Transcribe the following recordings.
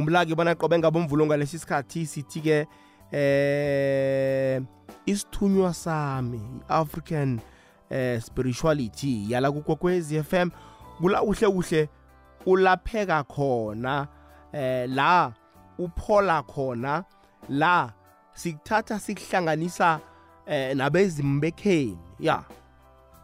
khumbula-ke bona qobe ngabomvulo ngalesi sikhathi sithi-ke eh isithunywa sami i-african eh spirituality yala kukwekwezi FM kula uhle uhle ulapheka khona eh la uphola khona la sikuthatha sikuhlanganisa eh nabezimbekheni ya.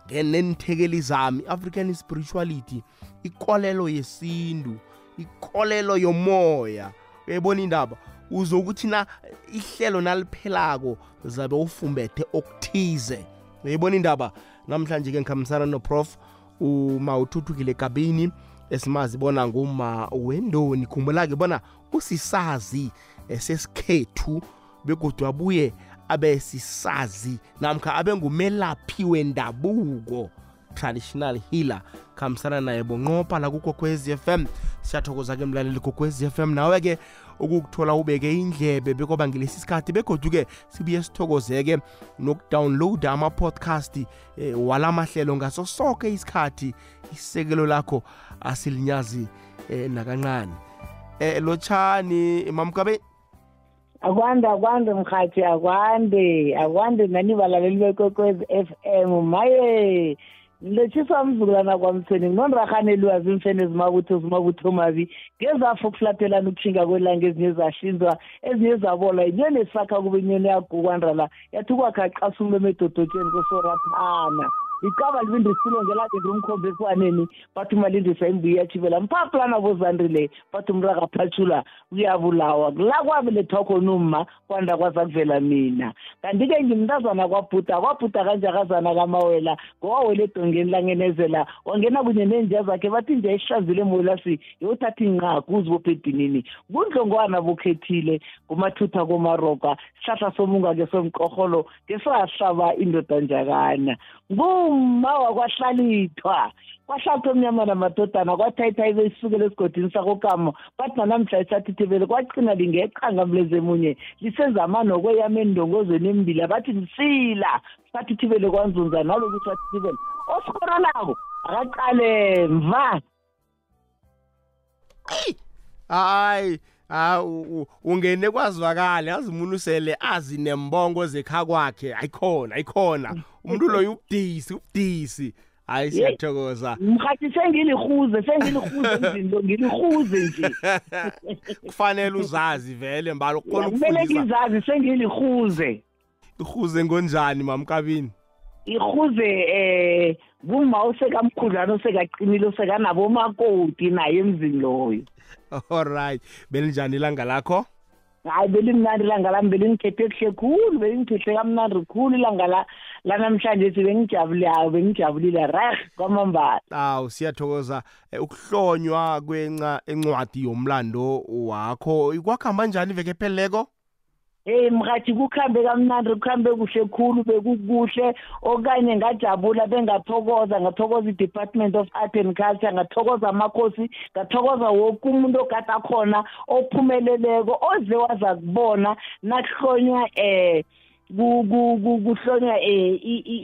Ngenenthekeli zami African spirituality ikolelo yesintu. Ikolelo yomoya. Uyayibona indaba? Uzokuthi na ihlelo naliphelako zabe ufumbethe okuthize. Uyayibona indaba? Namhlanje ke ngikhambisana noprof uma uthuthukile kabini esimazi bona nguma wendoni. Khumbula-ke bona usisazi sesikhethu begodwa abuye abe sisazi namkha abe ngumelaphi wendabuko. Traditional healer. Khambisana naye bonqopha la kukokwez FM siyathokoza ke mlaleli kokwez FM nawe ke ukukuthola ubeke indlebe bekoba ngilesi sikhathi begoduke sibuye sithokozeke nokudownloada ama-podcast e, wala mahlelo ngaso soke isikhathi. Isekelo lakho asilinyazi e, nakancane. E, lotshani mamkabe? Akwande akwande mhathi akwande akwande nani balaleli bekwekwezi f m maye lethisa umzukulwana kwamthweni nginorahane elwazi imfene ezimabutho zimabutho mabi ngezafo okuflathelana ukushinga kwelanga ezinye zahlinzwa ezinye zabola inyoni esakha kube inyoni yagukwandala yathi ukwakha qasa umlomo edodotsheni kosoraphana icaba libindisilo ngelakende umkhombe eswaneni bathi umalindisa imbuye yachivela mphaplana bozandrile bathi umrakaphathula uyabulawa. La kwabelethwa khona umma kwanda kwaza kuvela mina. Kanti-ke ngimntazana kwabhuda kwabhuda kanjakazana kamawela ngowawela edongeni langenezela wangena kunye nenja zakhe bathi nje ishazile emolasi yothatha inqaku uzibophe edinini. Kundlongwana bukhethile kumathutha komaroka sihlahla somunga-ke somqorholo ngesahlaba indoda njakana ngumma wakwahlalithwa. Kwahlathwa omnyama namadodana kwathayithayi besukela esigodini sakokamo. Kwathi nanamhla esathithibele kwacina lingeqhanga mleze munye lisenza amanokweyama endongozweni embili. Abathi msila. Sathithibele kwanzunza nalokuthi sathithibele osikorolako akaqale mva. Hayi! Ha ungene kwazwakale yazi umuntu sele azi nembongo zekha kwakhe ayikhona ayikhona umuntu loyo ubudisi ubudisi. Hayi siyathokoza. mhathi sengilihuze sengilihuze izinto ngilihuze nje. Kufanele uzazi vele mbalo khona kumele ukufundisa. ngizazi sengilihuze. Ihuze ngonjani mamkabini ihuze eh kuma usekamkhudlana usekaqinile usekanabomakoti naye emzini loyo. Alright belinjani ilanga lakho? Hayi belimnandi ilanga lami belingikhethe kuhle khulu belingikhethe kamnandi khulu ilanga la lanamhlanje si bengijabulayo bengijabulile reh kwamambala. Awu siyathokoza. Eh, ukuhlonywa kwenca encwadi yomlando wakho ikwakuhamba njani iveke epheleleko hey mhathi kukuhambe kamnandi kuhambe kuhle khulu bekukuhle. Okanye ngajabula bengathokoza ngathokoza i-department of art and culture ngathokoza amakhosi ngathokoza woke umuntu ogada khona ophumeleleko oze waza kubona nakuhlonywa eh kuhlonywa eh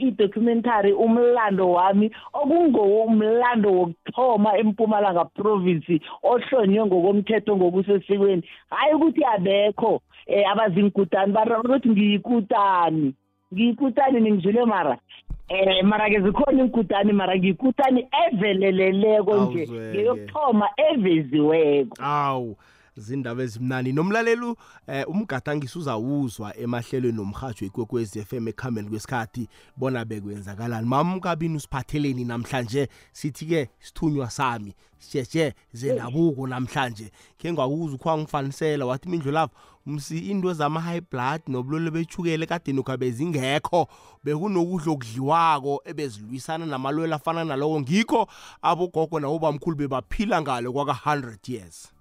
i-documentary umlando wami okungowumlando wokuthoma empumalanga province ohlonywe ngokomthetho ngokusesikweni. Hayi ukuthi abekho eh abazingikutani barokuthi ngiyikutani ngiyikutani ningizwile mara. Eh mara ke zikhona inkutani mara ngiyikutani eveleleleko nje Awuzweke. ngeyokuthoma eveziweko. Awu. Zindaba ezimnani nomlaleli eh umgadangisi uzawuzwa emahlelweni nomhajo ikwekwezi FM ekhambeni kwesikhathi. Bona bekwenzakalani. Mamkabini usiphatheleni namhlanje? Sithi ke sithunywa sami. Sijeje zendabuko namhlanje. Ke ngawuza ukho ngifanisela wathi imindlu lapho umsi into zama high blood nobulolo bechukele kade nokhabe zingekho bekunokudla okudliwako ebezilwisana namalwelo afana naloko ngikho abogogo nabobamkhulu bebaphila ngalo kwaka 100 years.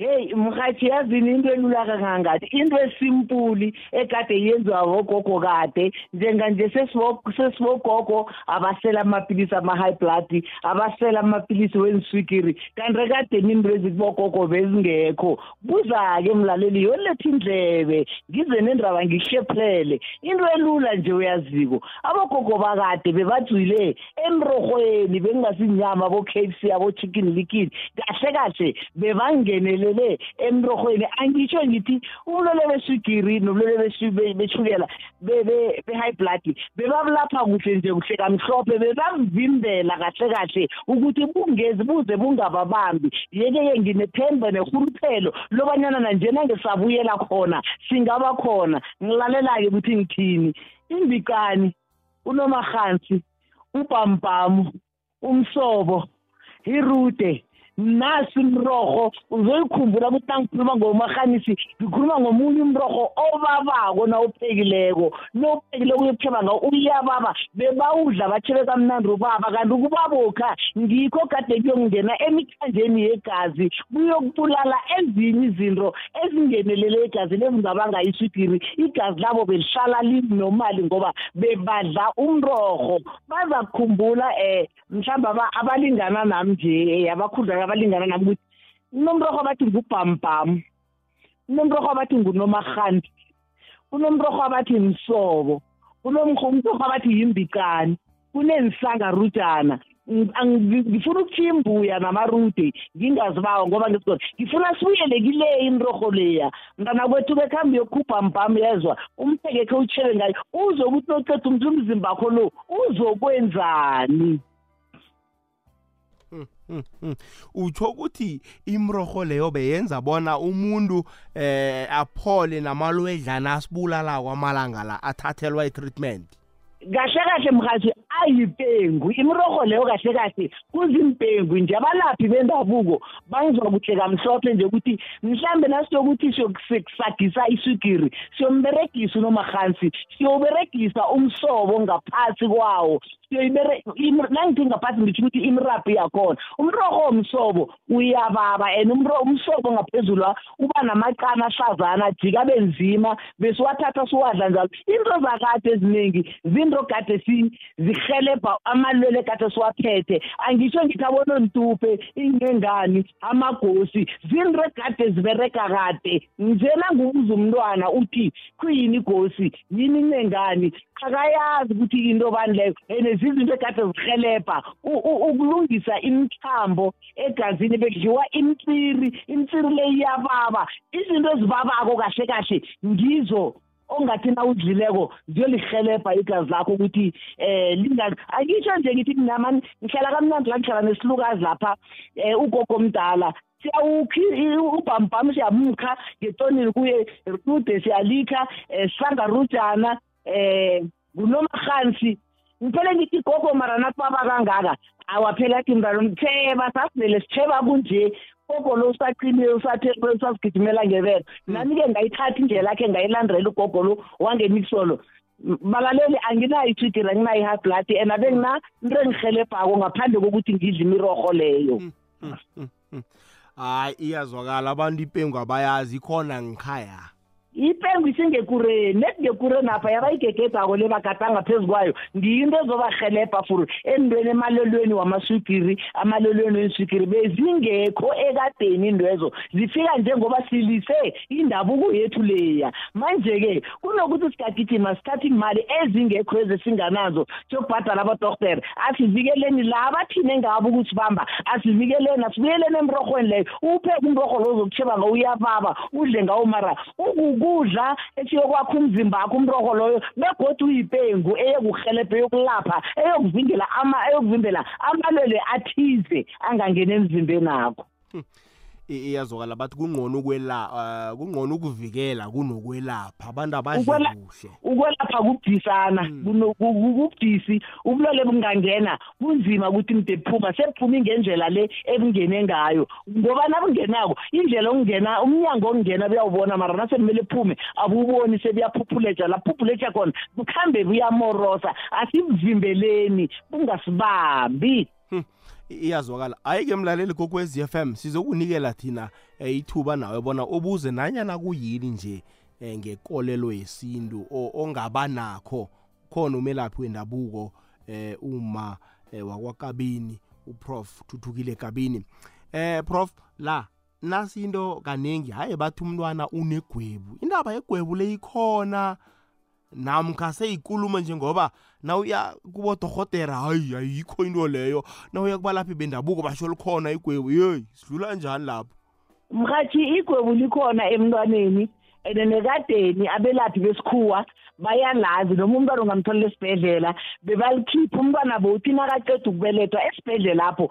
Hey mhathi yazini into elula kangangati into esimpuli ekade yenziwa ngogogo kade njenganje sesibo sesibogogo abasela amapilisi ama high blood abasela amapilisi wenswigiri kanti kade into ezikubogogo bezingekho. Buza ke mlaleli yoletha indlebe. Ngize nendaba ngihlephele into elula nje uyaziko abogogo bakade bebajwile emrorhweni bekungasinyama abo KFC abo chicken liquid. Kahle kahle bebangenele zingenelele emrorhweni. Angitsho ngithi ubulwele beswigiri nobulwele beshukela be-high blood bebabulapha kuhle nje kuhle kamhlophe bebamvimbela kahle kahle ukuthi bungezi buze bungababambi. Yeke-ke nginethemba nehuluphelo lobanyana nanjena ngesabuyela khona singaba khona. Ngilalela-ke ukuthi ngithini? Imbikani unomahansi ubhampamu umsobo irude nasi umrorho uzoyikhumbula ukuthi nangikhuluma ngomarhanisi ngikhuluma ngomunye umrorho obabako nawuphekileko nawuphekileko uyokutheba ngawo uyababa bebawudla bathebe kamnandi ubaba. Kanti ukubabokha ngikho kade kuyongena emithanjeni yegazi kuyokubulala ezinye izinto ezingenelele egazini ezingabanga iswigiri. Igazi labo belihlala linomali ngoba bebadla umrorho. Baza kukhumbula um mhlawumbe abalingana nami nje abakhudlana abalingana nami ukuthi kunomrorho abathi ngubhambham kunomrorho abathi ngunomarhanti kunomrorho abathi msobo kunomrorho abathi yimbicane kunensangarujana ngifuna ukuthiya imbuya namarude ngingazibawa ngoba ngisigona ngifuna sibuyele kileya inrorho leya. Mntana kwethu bekhambi yokhupha mbham yezwa umpheke khe utshele ngayo uzokuthi noceda umntu umzimba wakho lo uzokwenzani? Utsho ukuthi imroho leyo beyenza bona umuntu eh aphole namalwedlana asibulalako amalanga la athathelwa i-treatment? Kahle kahle mhathi ayipengu imirorho leyo kahle kahle kuzimpengu nje. Abalaphi bendabuko bangizwa kuhle kamhlophe nje ukuthi mhlambe nasiyokuthi siyokusagisa iswigiri siyomberegisa unomahansi siyoberegisa umsobo ngaphasi kwawo. Nangithi ngaphasi ngitsho ukuthi imirabhi yakhona. Umrorho womsobo uyababa and umsobo ngaphezulu uba namacana ahlazana ajika abe nzima besiwathatha siwadla njalo. Into zakade eziningi zinto kade zihelebha amalwele kade siwaphethe. Angitsho ngithi abonontupe ingengani amagosi zinto ekade zibereka kade. Njena ngubuza umntwana uthi kuyini igosi yini ingengani? Akayazi ukuthi into bani leyo and zizinto ekade zihelebha ukulungisa imithambo egazini bekudliwa imtsiri imtsiri le iyababa. Izinto ezibabako kahle kahle ngizo ongathi na udlileko ziyolihelebha igazi lakho ukuthi eh linga akitsho nje ngithi mina ngihlala kamnandi la ngihlala nesilukazi lapha eh ugogo omdala ubhambham siyamukha ngetonini kuye kude siyalikha um sihlangarujana um ngunomahansi ngiphele ngithi gogo mara nasibaba kangaka. Awaphela athi mntana mtheba sasivele sitheba kunje. Gogo lo usaqinile usasigijimela ngebelo. Nami-ke ngayithatha indlela yakhe ngayilandela ugogo lo wangemixolo balaleli anginayo itwigiri anginayo i-high blood and abe ngina into engihelebhako ngaphandle kokuthi ngidle imirorho leyo. Hayi iyazwakala. Abantu ipengu abayazi ikhona ngikhaya ipengu isingekureni nekungekureni apha yabayigegedako le bagadanga phezu kwayo. Ngiyo into ezobahelebha for endweni emalelweni wamaswigiri amalelweni wenswigiri bezingekho ekadeni indwezo zifika njengoba silise indabuko yethu leya. Manje-ke kunokuthi sigagijima sithathe imali ezingekho ezesinganazo siyokubhadala abadoktere asivikeleni laba thine ngabo ukusibamba asivikeleni asibuyeleni emrorhweni leyo. Upheke umrorho lo zokutheba ngawo uyababa udle ngawo mara. Ukudla esiyokwakha umzimba wakho umrorho loyo begodwa uyipengu eyokuhelebha eyokulapha eyokuvimbela ama eyokuvimbela amalwele athize angangena emzimbeni akho iyazwakala bathi kungcono ukwela kungcono ukuvikela kunokwelapha. Abantu abadli kuhle. ukwelapha kubudisana kubudisi ubulwele bungangena kunzima ukuthi mde buphuma sebuphuma ngendlela le ebungene ngayo. Ngoba nabungenako indlela okungena umnyango okungena buyawubona mara nasekumele phume abuboni sebuyaphuphuleja la phuphuleja khona bukhambe buyamorosa asibuvimbeleni bungasibambi iyazwakala. Hayi-ke mlaleli kokwez f m sizokunikela thina um ithuba nawe bona ubuze nanyana kuyini nje um ngekolelo yesintu ongaba nakho khona umelaphi wendabuko um uma um wakwakabini uprof thuthukile kabini. Um prof la nasi into kaningi hayi bathi umntwana unegwebu indaba yegwebu le ikhona. Namkha seyikulumo njengoba nawuya kubodorhotera hayi ayikho into leyo. Nawuya kubalaphi bendabuko basho likhona igwebu yeyi sidlula njani lapho? Mhathi igwebu likhona emntwaneni. and nekadeni abelaphi besikhuwa bayalazi noma umntwana ungamtholela esibhedlela bebalikhipha umntwana bowuthi nakaqeda ukubelethwa esibhedlela lapho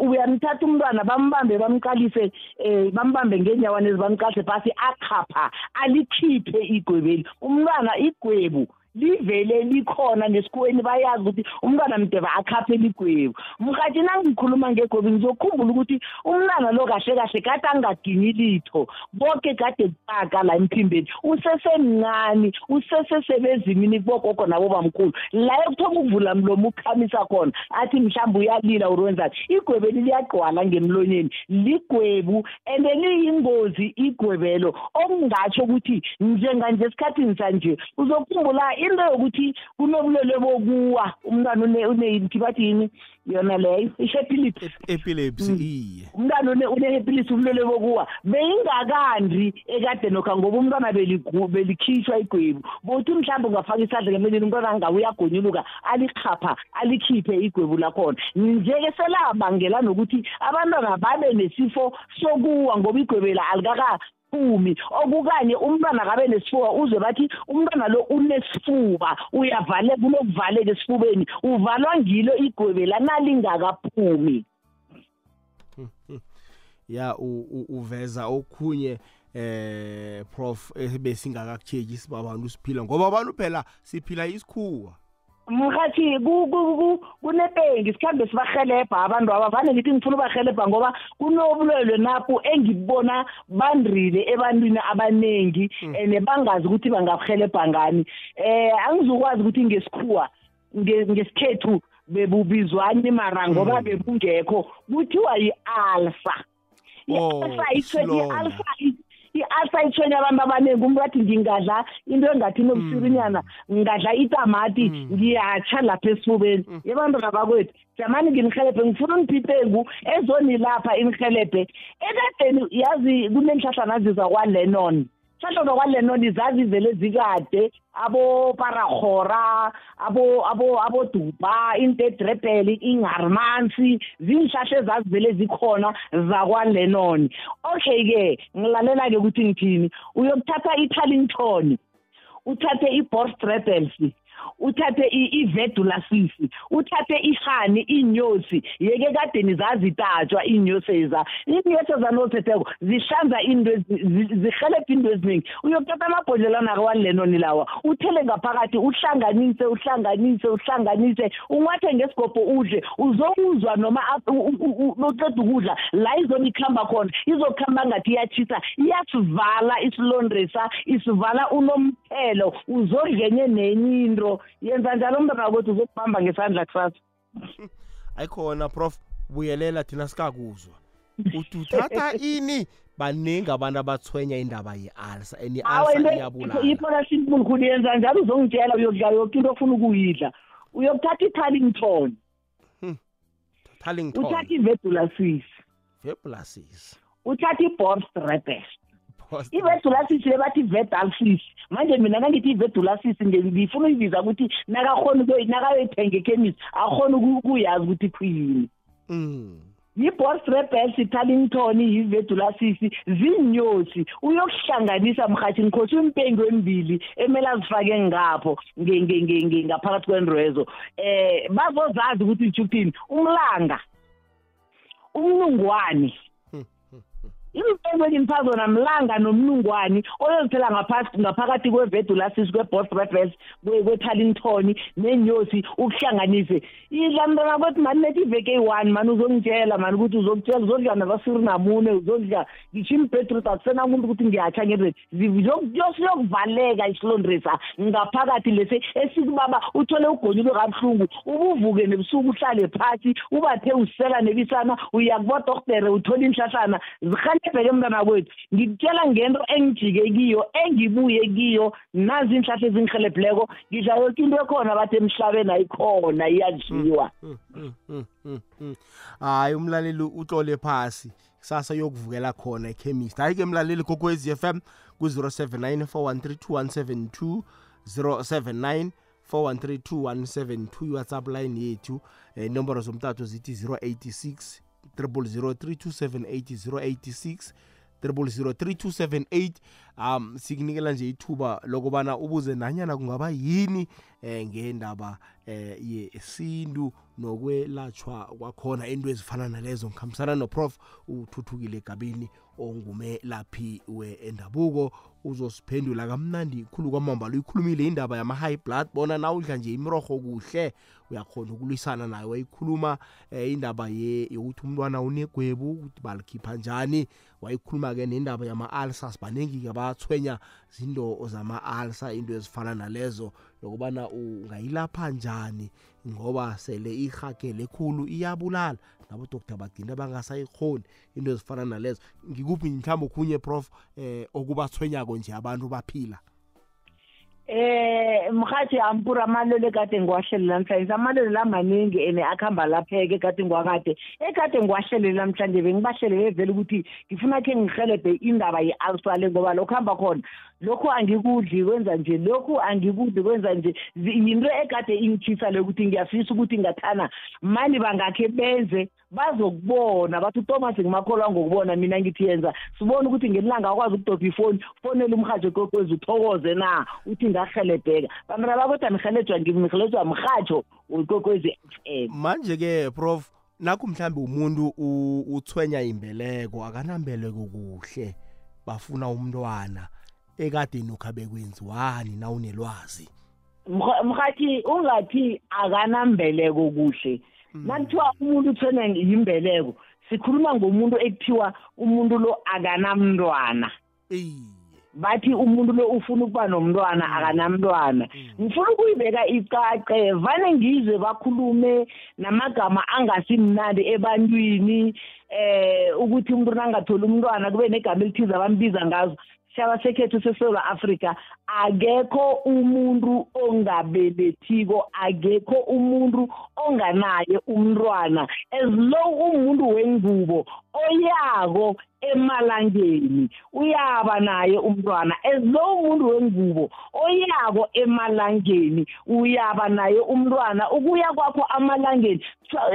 uyamthatha umntwana bambambe bamqalise um bambambe ngeenyawana ezi bamqalise phasi akhapha alikhiphe igwebeli. Umntwana igwebu livele likhona nesikhuweni bayazi ukuthi umntwana mdeba akhaphe ligwebu. Mhathi nangikhuluma ngegwebu ngizokhumbula ukuthi umntwana lo kahle kahle kade angaginyi litho. Bonke kade kupaka la emphimbeni usesemncane usesesebezimini kubogogo nabobamkhulu. La ekuthoma ukuvula mlomo ukukhamisa khona athi mhlawumbe uyalila uri wenzani igwebeli liyagqwala ngemlonyeni. Ligwebu and liyingozi igwebelo. Okungatsho ukuthi njenganje esikhathini sanje uzokhumbula into yokuthi kunobulwele bokuwa umntwana uneyinti bathi yini? Yona leyo i-epilepsy epilepsy iye. Umntwana une-epilepsy ubulwele bokuwa. Beyingakandi ekade nokha ngoba umntwana belikhishwa igwebu. Bothi mhlawumbe ungafaka isandla ngemeleni umntwana angabe uyagonyuluka alikhapha alikhiphe igwebu lakhona. Nje-ke selabangela nokuthi abantwana babe nesifo sokuwa ngoba igwebela phumi okukanye umntwana akabe nesifuba uzwe bathi umntwana lo unesifuba uyavale kunokuvaleka esifubeni uvalwa ngilo igwebela nalingakaphumi ya uveza okhunye eh prof ebesingakakutsheki sibabantu siphila ngoba abantu phela siphila isikhuwa. Mhathi kunepengi sikhambe sibahelebha abantu aba. Vane ngithi ngifuna ubahelebha ngoba kunobulwelwe napho engibona bandrile ebantwini abaningi and bangazi ukuthi bangahelebha ngani. Eh angizokwazi ukuthi ngesikhuwa ngesikhethu bebubizwani mara ngoba bebungekho kuthiwa yi-alsa i-alsa i-alsa i-alsa ithwenya abantu abaningi umuntu athi ngingadla into engathi inobusirinyana ngingadla itamati ngiyatsha lapha esifubeni. Yebantwana bakwethu jamani nginihelebhe ngifuna uniphipengu ezonilapha inihelebhe ekadeni yazi kunenhlahla nazizwa kwalenon hlahla zakwalenoni zazi vele zikade abo-parahora abo abo aboduba intedrebel ingarmansi zinhlahla ezazivele zikhona zakwalenoni. Okay-ke ngilalela-ke ukuthi ngithini? Uyokuthatha i-tarlington uthathe i-borstrebels uthathe i-vedulasis uthathe ihani inyosi yeke kadeni zazitatshwa inyoseza. Inyoseza nothetheko zihlanza into zihelebha into eziningi uyokuthatha amabhodlelana kawalenoni lawa uthele ngaphakathi uhlanganise uhlanganise uhlanganise ungathe ngesigobho udle uzowuzwa noma uqeda ukudla la izona ikuhamba khona izokuhamba ngathi iyachisa iyasivala isilondresa isivala unomphelo uzodlenye nenye into. Yenza njalo umntwana kwethu uzokubamba ngesandla kusasa. Ayikhona prof. Buyelela thina sikakuzwa. Uthi uthatha ini? Baningi abantu abathwenya indaba ye-alsa and i-alsa iyabulala. iphona simple khulu yenza njalo uzongitshela uyokudla yoke into ofuna ukuyidla. Uyokuthatha i-tarlington tarlington uthatha i-vedulasis vebulasis. Uthatha i-borstrebest i-vedulasis le bathi i-vedalsis manje mina nangithi i-vedulasis ngifuna uyibiza ukuthi nakayoyithenga ekhemisi akhona ukuyazi ukuthi khuyini yi-borstrebels i-tarlington yi-vedulasis zinyosi uyokuhlanganisa mhathi ngikhosi impengu emibili emele azifake ngapho ngaphakathi kwendwezo eh bazozazi ukuthi ngisho ukuthini umlanga umnungwane. Impengo engimpha zona mlanga nomnungwane oyozithela ngaphasi ngaphakathi kwe-vedulasis kwe-borstrebels kwe-tarlington nenyosi ukuhlanganise. Idla mntwana kwethu mani nethi iveke eyi-one mani uzongitshela mani ukuthi uzokutshela uzodla nabasiri namune uzodla ngisho imbhedrut akusena umuntu ukuthi ngiyatsha ngendreni siyokuvaleka isilondresa ngaphakathi lesi esikubaba uthole ugonyulo kabuhlungu ubuvuke nebusuku uhlale phasi ubathe usela nebisana uyakubodoktere uthole inhlahlana zihelebheke mntwana kwethu ngikutshela ngento engijike kiyo engibuye kiyo nazi inhlahla ezingihelebhileko ngidla yoke into ekhona bathi emhlabeni ayikhona iyadliwa hayi umlaleli utlole phasi. Kusasa yokuvukela khona ekhemist hayi-ke mlaleli kokwez f m ku-079 413 079 413 iwhatsapp line yethu eh, inomboro zomtato zithi 086 0032780 086 3278 um sikunikela nje ithuba lokubana ubuze nanyana kungaba yini eh ngendaba eh yesintu nokwelatshwa kwakhona into ezifana nalezo. Ngikhambisana noprof uthuthukile gabini ongumelaphi wendabuko. Uzosiphendula kamnandi khulu kwamamba lo ikhulumile indaba yama-high blood bona nawudla nje imirorho kuhle uyakhona ukulwisana nayo wayikhuluma eh, indaba yokuthi umntwana unegwebu ukuthi balikhipha njani. Wayikhuluma-ke nendaba yama-alsas baningi-ke bathwenya zinto zama-alsa into ezifana nalezo yokubana ungayilapha njani ngoba sele ihagele khulu iyabulala. Nabodoktar bagcina bangasayikhoni into ezifana nalezo. Ngikuphi mhlawumbe okhunye prof eh okubathwenyako nje abantu baphila? Eh mhathi ampura amalelo ekade ngiwahlele namhlanje. Amalelo lamaningi ene akuhamba lapheke ekade ngiwakade. Ekade ngiwahlele namhlanje bengibahlelele vele ukuthi ngifuna khe ngihelebhe indaba ye-alsale ngoba lokhu hamba khona. Lokhu angikudli kwenza nje lokhu angikudli kwenza nje. Yinto ekade ingithisa lokuthi ngiyafisa ukuthi ngathana. Mani bangakhe benze bazokubona. Bathi uThomas ngimakholwa ngokubona mina ngithi yenza. Sibone ukuthi ngelanga akwazi ukudobha ifoni. Fonela umhajo kokwezi uthokoze na. Uthi ngahelebheka bakodwa nihelejwa ngihelejwa mhajo wekokwezi FM manje ke prof nakho mhlambe umuntu uthwenya imbeleko akanambeleko kuhle bafuna umntwana ekadeni ukhabe kwenziwani nawunelwazi? Mhathi ungathi akanambeleko kuhle. Nakuthiwa umuntu uthwenya yimbeleko sikhuluma ngomuntu ekuthiwa umuntu lo akanamntwana. Bathi umuntu lo ufuna ukuba nomntwana akanamntwana. Ngifuna ukuyibeka icace vane ngizwe bakhulume namagama angasimnandi ebantwini eh ukuthi umuntu nangatholi umntwana kube negama elithize abambiza ngazo. Sishaba sekhethu seSouth Africa akekho umuntu ongabelethiko akekho umuntu onganaye umntwana. As long umuntu wengubo oyako emalangeni uyaba naye umntwana. As long umuntu wengubo oyako emalangeni uyaba naye umntwana. Ukuya kwakho amalangeni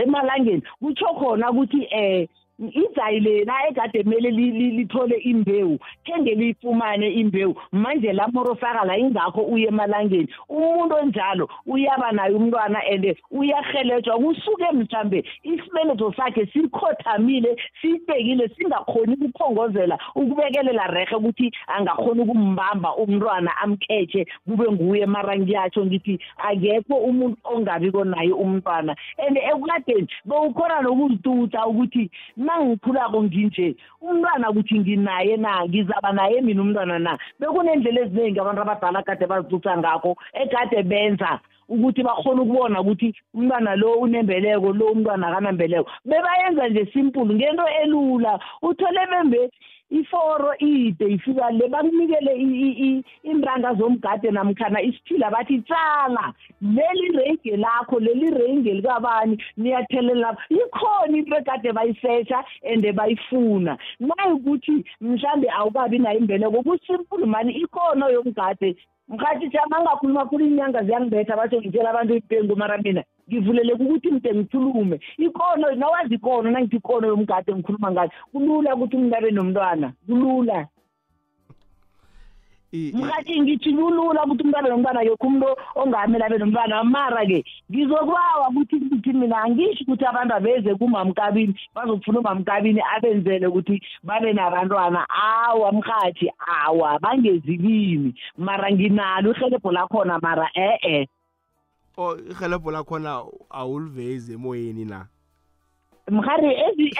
emalangeni kutsho khona ukuthi eh izayi lena ekade kumele lithole imbewu? Kenge liyifumane imbewu? Manje la morofakala ingakho uye emalangeni. Umuntu onjalo uyaba naye umntwana and uyahelejwa kusuke mhlambe isibeletho sakhe sikhothamile siyibekile singakhoni ukukhongozela ukubekelela rehe ukuthi angakhoni ukumbamba umntwana amkhethe kube nguye mara ngiyatsho ngithi akekho umuntu ongabiko naye umntwana. And ekukadeni bewukhona nokuzituta ukuthi mangikhulako nginje umntwana ukuthi nginaye na ngizaba naye mina umntwana na? Bekunendlela eziningi abantu abadala kade bazicutha ngakho ekade benza ukuthi bakhona ukubona ukuthi umntwana lo unembeleko lo umntwana akanambeleko bebayenza nje simple ngento elula. Uthole bembe iforo ide ifika le bakunikele iintanga zomgade namkhana isiphila bathi tsala leli reyige lakho leli reyinge likabani niyathelela ikhona into ekade bayisesha and bayifuna. Nayikuthi mhlambe awukabi nayo imbeleko kusimple mani ikhona yomgade mkhathi jama ngakhuluma khulu inyanga ziyangibetha batho ngitshela abantu ipengu mara mina ngivuleleka ukuthi mde ngikhulume. Ikono nawazi ikono nangithi ikono yomgade ngikhuluma ngayo kulula ukuthi umuntu abe nomntwana kulula. Mkhathi ngithi kulula ukuthi umuntu abe nomntwana yokho umuntu ongamele abe nomntwana mara-ke ngizokubawa ukuthi ngithi mina angisho ukuthi abantu abeze kumamkabini bazokufuna umamkabini abenzele ukuthi babe nabantwana. Awa mkhathi awa bangezi kimi. Mara nginalo ihelebho lakhona mara e-e. O ihelebho lakhona awulivezi emoyeni na? Mhari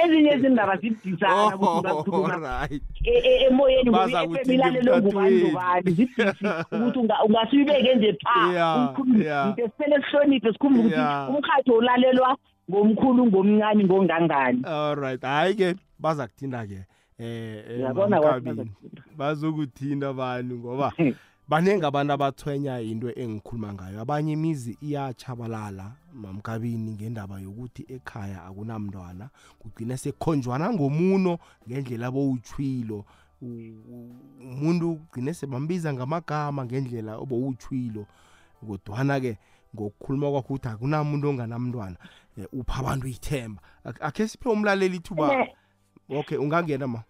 ezinye izindaba zidisana ukuthi emoyeni ngokuilalelo ngubani ngubani zidisi ukuthi ungasuyibeke nje pha ngite sifele sihloniphe sikhumbuke ukuthi umkhatho ulalelwa ngomkhulu ngomncane ngongangani alright hayi-ke baza kuthinta-ke um bazokuthinta abantu ngoba baningi abantu abathwenya into engikhuluma ngayo. Abanye imizi iyachabalala mamkabini ngendaba yokuthi ekhaya akunamntwana kugcina sekukhonjwana ngomuno ngendlela abowutshwilo umuntu ugcine sebambiza ngamagama ngendlela obowutshwilo kodwana-ke ngokukhuluma kwakho ukuthi akunamuntu onganamntwana upha abantu ithemba. Akhe siphe umlaleli ithuba. Okay ungangena ma.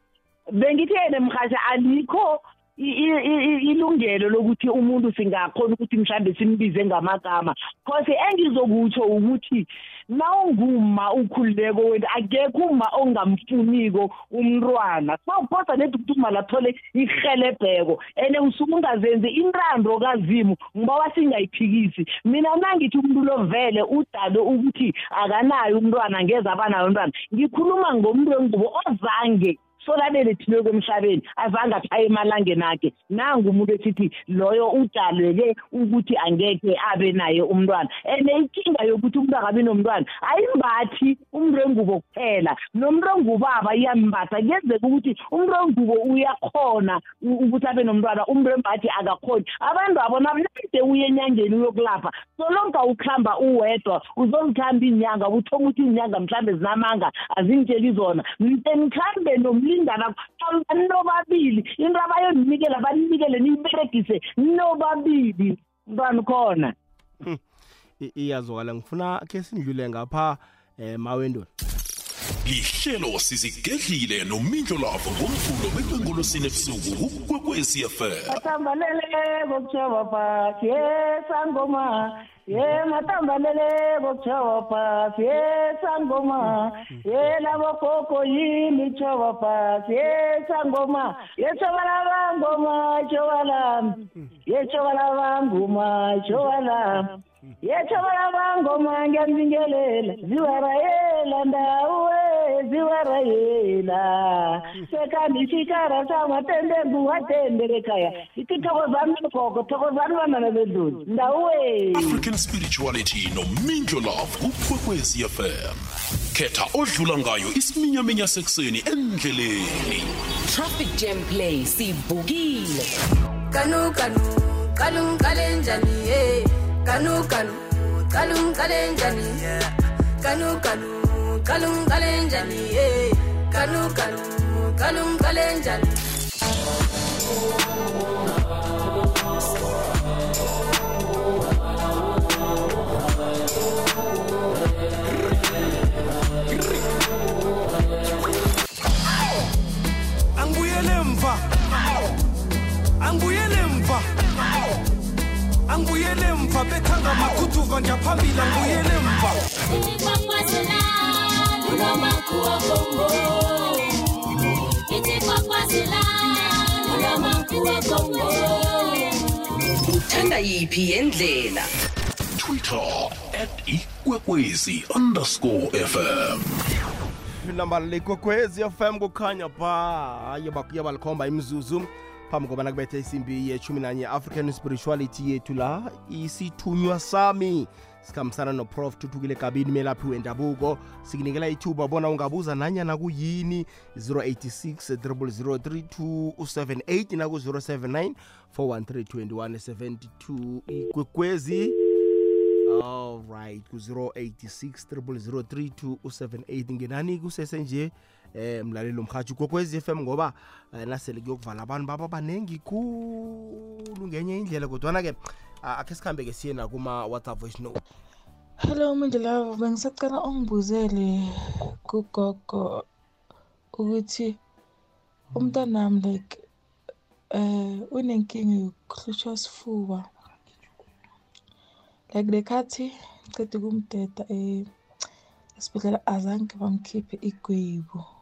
Bengithene mhathi alikho ilungelo lokuthi umuntu singakhona ukuthi mhlambe simbize ngamagama. Because engizokutsho ukuthi nawunguma ukhululeko wena akekho uma ongamfuniko umntwana. Sawuphosa nedi ukuthi uma lathole ihelebheko and usuke ungazenzi intando kazimu ngiba singayiphikisi. Mina nangithi umuntu lovele udale ukuthi akanayo umntwana ngeze abanayo umntwana ngikhuluma ngomuntu wengubo ozange solalelethileko emhlabeni azange aphaya emalangeni akhe. Nangu umuntu esithi loyo udaleleke ukuthi angeke abe naye umntwana. And inkinga yokuthi umuntu akabi nomntwana ayimbathi umuntu wengubo kuphela. Nomuntu ongubaba iyambatha kuyenzeka ukuthi umuntu wengubo uyakhona ukuthi abe nomntwana umuntu wembathi akakhoni abantu abo nabonade uye enyangeni uyokulapha. Solonka ukuhamba uwedwa uzozikhamba iinyanga uthoma ukuthi iinyanga mhlawumbe zinamanga azingitsheli zona. Mte nikhambe nomlimi tholani nobabili. Into abayoninikela baninikele niyiberegise nobabili. Mntwana khona iyazwakala. Ngifuna ke sindlule ngapha um mawendoni. Lihlelo sizigedlile nomindlo lavo ngomvulo bekwengolosini ebusuku kukwekwecfm athambalele kokutshova phasi yesangoma ye matambalele kokutshova phasi yesangoma ye labokhokho yini tshova phasi yesangoma yetshova labangoma tshova lami yetshova labangoma tshova lami yetshobala bangoma ngiyambingelela ziwarayela ndawe ziwarayela. Sekani xikara xa matendengu wa tenderekaya tithokozani nogogo thokozani vanana vedluli ndawuwe african spirituality nomindlo love kukwekwecfm khetha odlula ngayo isiminyaminya sekuseni endleleni. Traffic jam play sivukile kanu kanu kalungale njani ye kanu kanu kalungale njani kanu kanu kalungale njani ye kanu kanu kalungale njani angibuyele emva bethanga makhuduva njaphambili angibuyele emva uthanda yiphi yendlela? Twitter at ikwekwezi underscore fm inamba likwekwezi fm kukhanya pha yabalikhomba imzuzu phambi kobana kubethe isimbi yeshumi nanye african spirituality yethu la isithunywa sami. Sikhambisana noprof thuthukile gabini melaphi wendabuko. Sikunikela ithuba bona ungabuza nanyana kuyini 086 003278 naku-079 413 ikwekwezi. Alright ku-086 003278 ngenani kusesenje eh mlaleli omhathi kokwezi FM ngoba eh, nasele kuyokuvala abantu baba banengi khulu ngenye indlela kodwana ke akhe sikhambe ke siye nakuma WhatsApp voice note. Hello Mindlove bengisacela ungibuzele kugogo ukuthi umntanami like eh unenkinga yokuhlutshwa sifuba. Like lekhathi ngicede kumdeda eh esibhedlela azange bamkhiphe igwebu.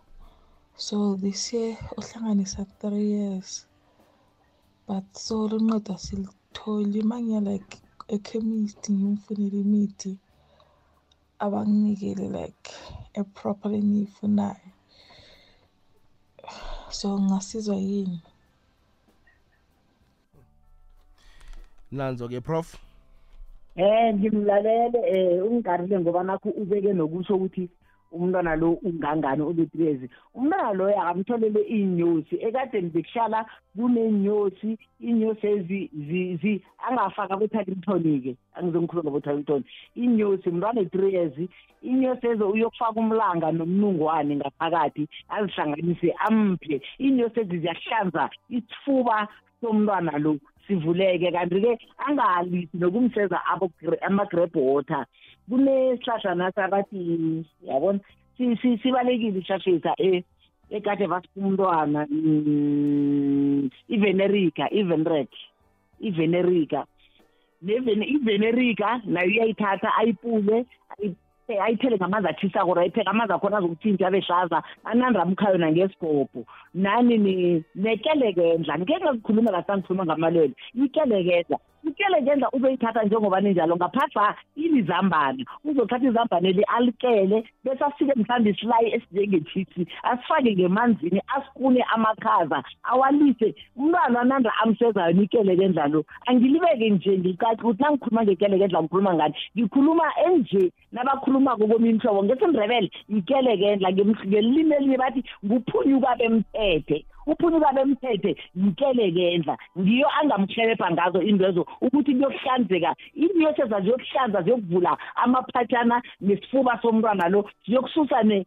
So this year uhlanganisa three years but so lunqeda asilitholi mangiya like ekhemist ngimfunela imithi abanginikele like eproper engiyifunayo. So ngasizwa yini? Nanzo ke prof? Eh ngimlalele eh ungigarile ngoba nakho ubeke nokusho ukuthi umntwana lo ungangani ulutrezi umntwana lo akamtholele inyosi ekadeni bekushala kunenyosi inyosi ezi zi angafaka bethalitonike angizongikhuluma bethaliton inyosi mntwana e-three years inyosi ezo uyokufaka umlanga nomnungwane ngaphakathi azihlanganise amphe inyosi ezi ziyahlanza isifuba somntwana lo sivuleke. Kanti-ke angalisi nokumseza ama-grab water. Kunesihlahla nasi abathi yabona? Sibalekile isihlahla um ekade vasipha umntwana mm, ivenerica ivenrec ivenerica ivenerica nayo uyayithatha ayipule ayi- eh, ayithele ngamanzi athisako or ayipheka amanzi akhona azokuthinta abe hlaza anandramkhayo nangesigobho nani ni- nekelekendla ngeke ngakukhuluma kasi angikhuluma ngamalwele. Ikelekendla ikelekendla uzoyithatha njengoba ninjalo ngaphatha ilizambane uzothatha izambane li alikele bese asike mhlawumbe isilayi esinjengetshisi asifake ngemanzini asikune amakhaza awalise. Umntwana nanda amsezayo nikelekendla lo angilibeke nje ngikaci ukuthi nangikhuluma ngekelekendla ngikhuluma ngani? Ngikhuluma enje nabakhulumako kominye hlobo ngesindebele yikelekendla ngems- ngelimi elinye bathi nguphunyuka bemthethe. Uphunyuka bemthethe yikelekendla ngiyo angamhlelepha ngazo intwezo ukuthi kuyokuhlanzeka. Inyoseza ziyokuhlanza ziyokuvula amaphatshana nesifuba somntwana lo. Ziyokususa ne-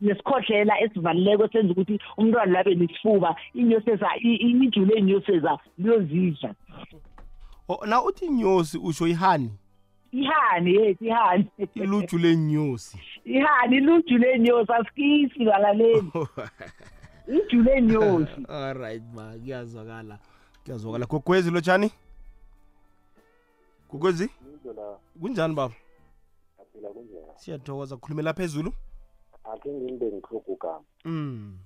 nesikhohlela esivalileko senza ukuthi umntwana labe nesifuba. Inyoseza ijule inyoseza liyozidla. Na uthi inyosi usho ihani? Ihani yethi ihani. Iluju lenyosi ihani iluju lenyosi asikisi balaleli. iju lenyosi alright ma kuyazwakala kuyazwakala. Gogwezi lotshani gogwezi kunjani baba? Aphila kunjena. Siyathokoza khulumela phezulu? Akhe ngimbe ngihlogo gama mm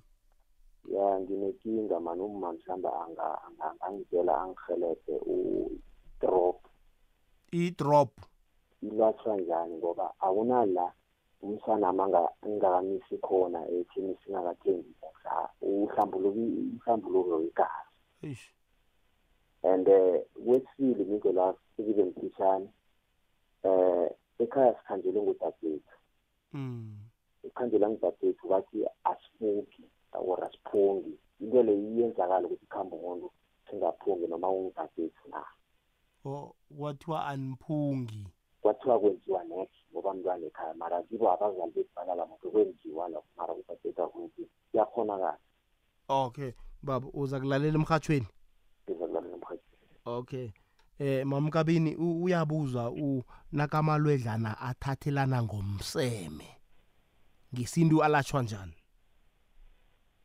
ya nginenkinga mani umma mhlawumbe anga- anga- angangitshela angihelebhe u-drop. I-drop. Ilwatshwa njani? Ngoba akunala umsanami anga- angakamisi khona ethini singakathengi ukudla uhlambuluki uhlambuluko Eish. and eh, kwesibili ngiko la sikibe mfishane eh ekhaya sikhanjelwe ngudadethu mm. Ikhandela ngidadethu bathi asifungi or asiphungi. Into le iyenzakala ukuthi ikhambe umuntu singaphungi noma ungidadethu na. O kwathiwa anphungi kwathiwa kwenziwa next ngoba mntwana ekhaya mara kibo abazali bethu balala muntu kwenziwa lokho mara udadethu akuthi kuyakhonakala okay baba uza kulalela emhathweni ngizakulalela nomhathi okay eh mamkabini u- uyabuzwa u nakamalwedlana athathelana ngomseme ngesintu alatshwa njani?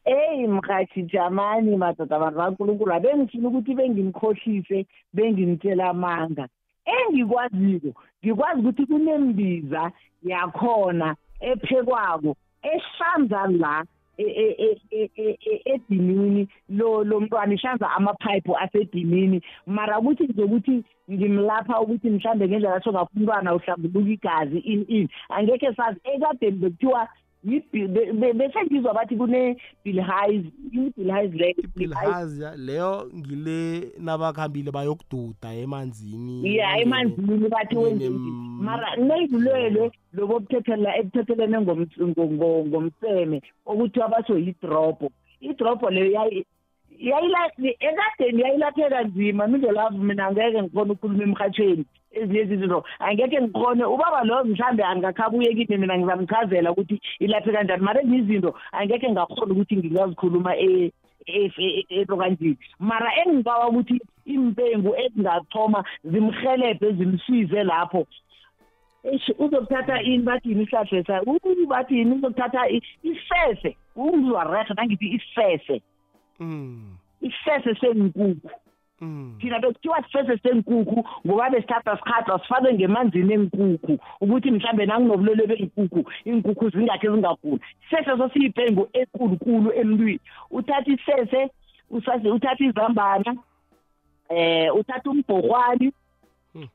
Eyi mhathi jamani madoda abantu kankulunkulu abengifuna ukuthi bengimkhohlise bengimtshela amanga. Engikwaziko ngikwazi ukuthi kunembiza yakhona ephekwako ehlanza la e- e- e- e- e- e- edinini lo lo mntwana ihlanza amaphayiphu asedinini. Mara ukuthi ngizokuthi ngimlapha ukuthi mhlambe ngendlela atsho ngakho umntwana uhlambuluka igazi ini ini angekhe sazi ekadeni bekuthiwa yi- be- be- bese ngizwa bathi kune-bilhis i-bilhis leyo bilhazi leyo ngile nabakhambile bayokududa emanzini. Ya emanzini bathi wenze Nem- mara kuneyibulwelwe lobo obuthethelana ebuthethelene ngoms- ngo- ngo- ngomseme okuthiwa basho yidrobho idrobho leyo yayi- yayila- ekadeni yayilapheka nzima. Mindlelavu mina angeke ngikhona ukukhuluma emhathweni ezinye izinto angeke ngikhone. Ubaba loyo mhlambe angakhabuye kimi mina ngizamchazela ukuthi ilaphe kanjani mara ezinye izinto angeke ngakhona ukuthi ngingazikhuluma e- e- e- elokanjini mara engibawa ukuthi impengu ezingathoma zimhelebhe zimsize lapho. Eish uzokuthatha ini bathini isihlahla sa uyi bathini uzokuthatha isese ungizwa rehe nangithi isese mm. Isese senkukhu mm. Thina bekuthiwa sifese senkukhu ngoba besithatha sikhathwa sifake ngemanzini enkukhu ukuthi mhlambe nanginobulwele bey'nkukhu iy'nkukhu zingakhe zingaguli. Isese sosiyimpengu ekulukulu emntwini. Uthatha isese uthatha izambana eh uthatha umbhorhwani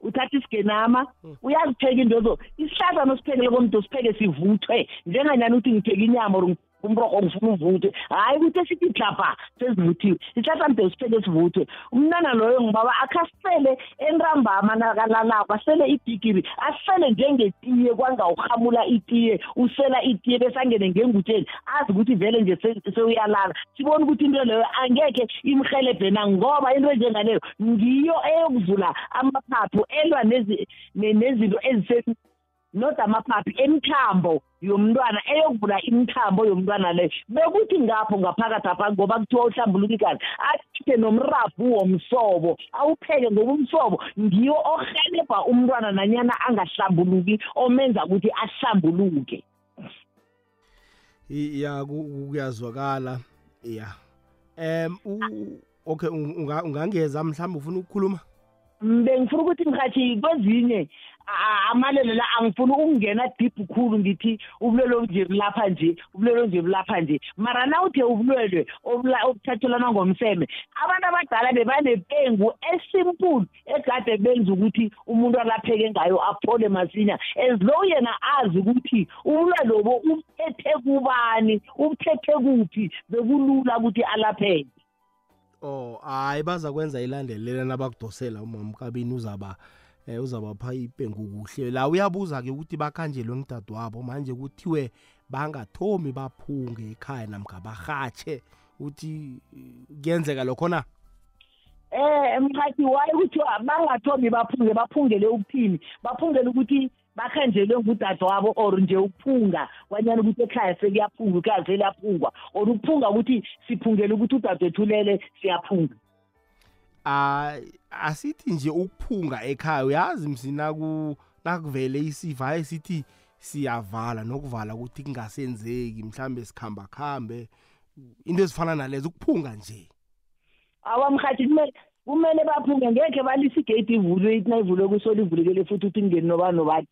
uthatha isigenama uyazipheka intozo isihlahla nosiphekele komuntu sipheke sivuthwe. Njenganyani ukuthi ngipheka inyama or umrorho ngifuna uvuthwe. Hhayi ukuthi esithi dlabha sesivuthiwe isihlahla mde sipheke sivuthwe. Umntwana loyo ngibaba akhasele entambama nakalalako asele ibhigiri asele njengetiye kwangawurhamula itiye usela itiye bese angene ngengutsheni. Azi ukuthi vele nje se- sewuyalala. Sibone ukuthi into leyo angekhe imhelebhe na ngoba into enjengaleyo ngiyo eyokuvula amaphaphu elwa nezi- ne- nezinto ezise not amaphaphi emithambo yomntwana eyokuvula imithambo yomntwana leyo bekuthi ngapho ngaphakathi apha ngoba kuthiwa uhlambuluka igazi athe nomrabhu womsobo awupheke ngoba umsobo ngiwo ohelebha umntwana nanyana angahlambuluki omenza ukuthi ahlambuluke. I- ya ku- kuyazwakala. Ya. Em u- okay un- unga- ungangeza mhlawumbe ufuna ukukhuluma? Bengifuna ukuthi mhathi kwezinye a- amalelo la angifuni ukungena deep khulu ngithi ubulwele obunje bulapha nje ubulwele obunje bulapha nje. Mara nawuthe ubulwele obula- obuthathelana ngomseme abantu abadala bebanepengu esimple egade benza ukuthi umuntu alapheke ngayo aphole masinya. As low yena azi ukuthi ubulwele lobo ubuthethe kubani ubuthethe kuphi bekulula ukuthi alapheke. Oh hayi baza kwenza ilandelela nabakudosela umama kabini uzaba eh uzabapha ipengu kuhle la uyabuza ke ukuthi bakhanjelwe ngidadewabo manje kuthiwe bangathomi baphunge ekhaya namkha bahatshe uthi eh, kuyenzeka lokho na Eh mkhathi waye ukuthi bangathomi baphunge baphungele ukuthini? Baphungele ukuthi bakhanjelwe ngudade wabo or nje ukuphunga kwanyana ukuthi ekhaya sekuyaphunga ekhaya seliyaphungwa. Or ukuphunga ukuthi siphungele ukuthi udadewethu ulele siyaphunga. Ah asithi nje ukuphunga ekhaya uyazi msina ku nakuvele isiva hayi sithi siyavala nokuvala ukuthi kungasenzeki mhlambe sikhamba khambe into ezifana nalezo ukuphunga nje. Awamkhathi kumele kumele baphunge ngekhe balise igate ivulwe ithi nayivulwe kusolo ivulekele futhi ukuthi ingeni nobani. Nobani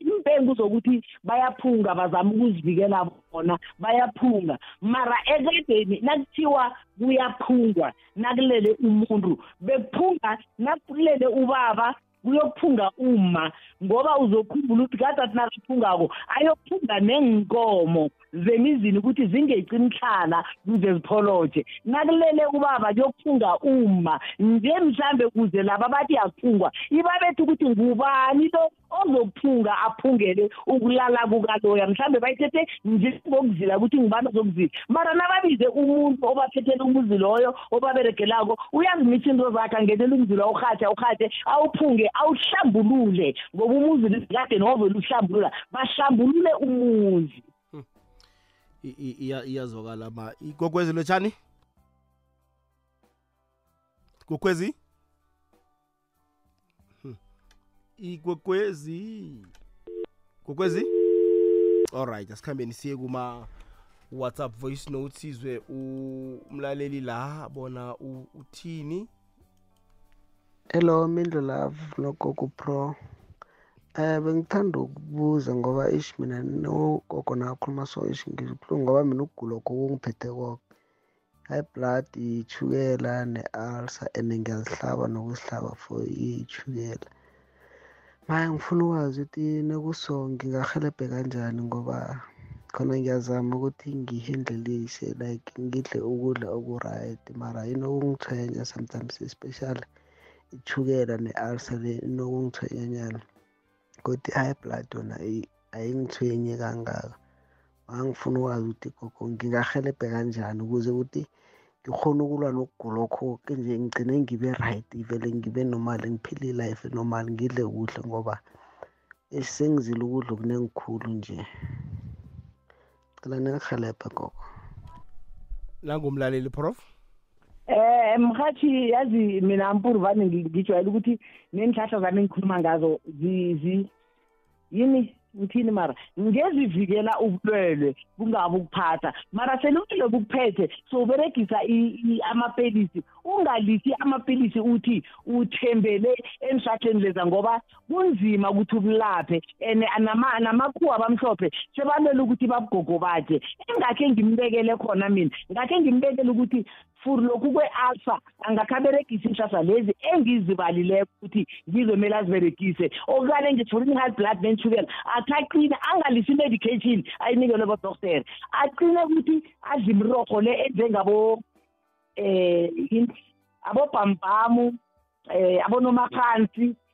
impengu zokuthi bayaphunga bazama ukuzivikela bona bayaphunga. Mara ekadeni nakuthiwa kuyaphungwa nakulele umuntu bekuphunga nakulele ubaba kuyokuphunga uma ngoba uzokhumbula ukuthi kade athi nakaphungako ayokuphunga nenkomo zemizini ukuthi zingeqi imhlala kuze zipholoje. Nakulele ubaba kuyokuphunga uma nje mhlambe kuze laba bathi yakuphungwa ibabethu ukuthi ngubani lo ozokuphunga aphungele ukulala kukaloya mhlambe bayithethe njengokuzila ukuthi ngibani ozokuzila mara nababize umuntu obaphethele umuzi loyo obaberegelako uyazimisa into zakhe angenela umzila urhathe urhathe awuphunge awuhlambulule. Ngoba umuzi kade novele uhlambulula bahlambulule umuzi. I- i- iya- iyazwakala ma. Igogwezi lotshani gogwezi igogwezi gogwezi alright asikhambeni siye kuma whatsapp voice note sizwe u- umlaleli la bona u- uthini Hello Mindlo Love nogogo Pro. Eh bengithanda ukubuza ngoba ish mina nogogo nakhuluma so ish ngibuhlungu ngoba mina ukugula kokungiphethe konke. High blood, ichukela ne-ulcer and ngiyazihlaba nokuzihlaba for ichukela. Manje ngifuna ukwazi ukuthi nekuso ngingahelebhe kanjani ngoba khona ngiyazama ukuthi ngihendlelise like ngidle ukudla oku-right. Mara inokungithwenya sometimes especially ichukela ne-ulcer le inokungithwenyanyana kodwa i-high blood yona ayi- ayingithwenyi kangaka. Ngangifuna ukwazi ukuthi gogo ngingahelebhe kanjani ukuze ukuthi ngikhone ukulwa nokugula okho nje ngigcine ngibe right vele ngibe normal ngiphile i-life normal ngidle kuhle ngoba sengizile ukudla okunengikhulu nje. Cela ningihelebhe gogo. Nangumlaleli prof? Eh mhathi yazi mina mpuru vane ngi- ngijwayele ukuthi nenhlahla zami engikhuluma ngazo zi zi yini? Ngithini mara? Ngezivikela ubulwelwe kungabi ukuphatha. Mara selubulwele bukuphethe soberegisa i- i- amapilisi ungalisi amapilisi uthi uthembele enhlahleni leza ngoba kunzima ukuthi ubulaphe and nama- namakhuwa abamhlophe sebalwele ukuthi babugogo bakhe. Engakhe ngimbekele khona mina ngakhe ngimbekele ukuthi for lokhu kwe-alpha angakhaberegisa iinhlahla lezi engizibalileko ukuthi ngizomele aziberegise. Okukale ngifuna i-high blood nentshukela akhaqine angalisi i-medication ayinikelwe bodoktere aqine ukuthi adle imirorho le enjengabo eh yini- abobhambamu eh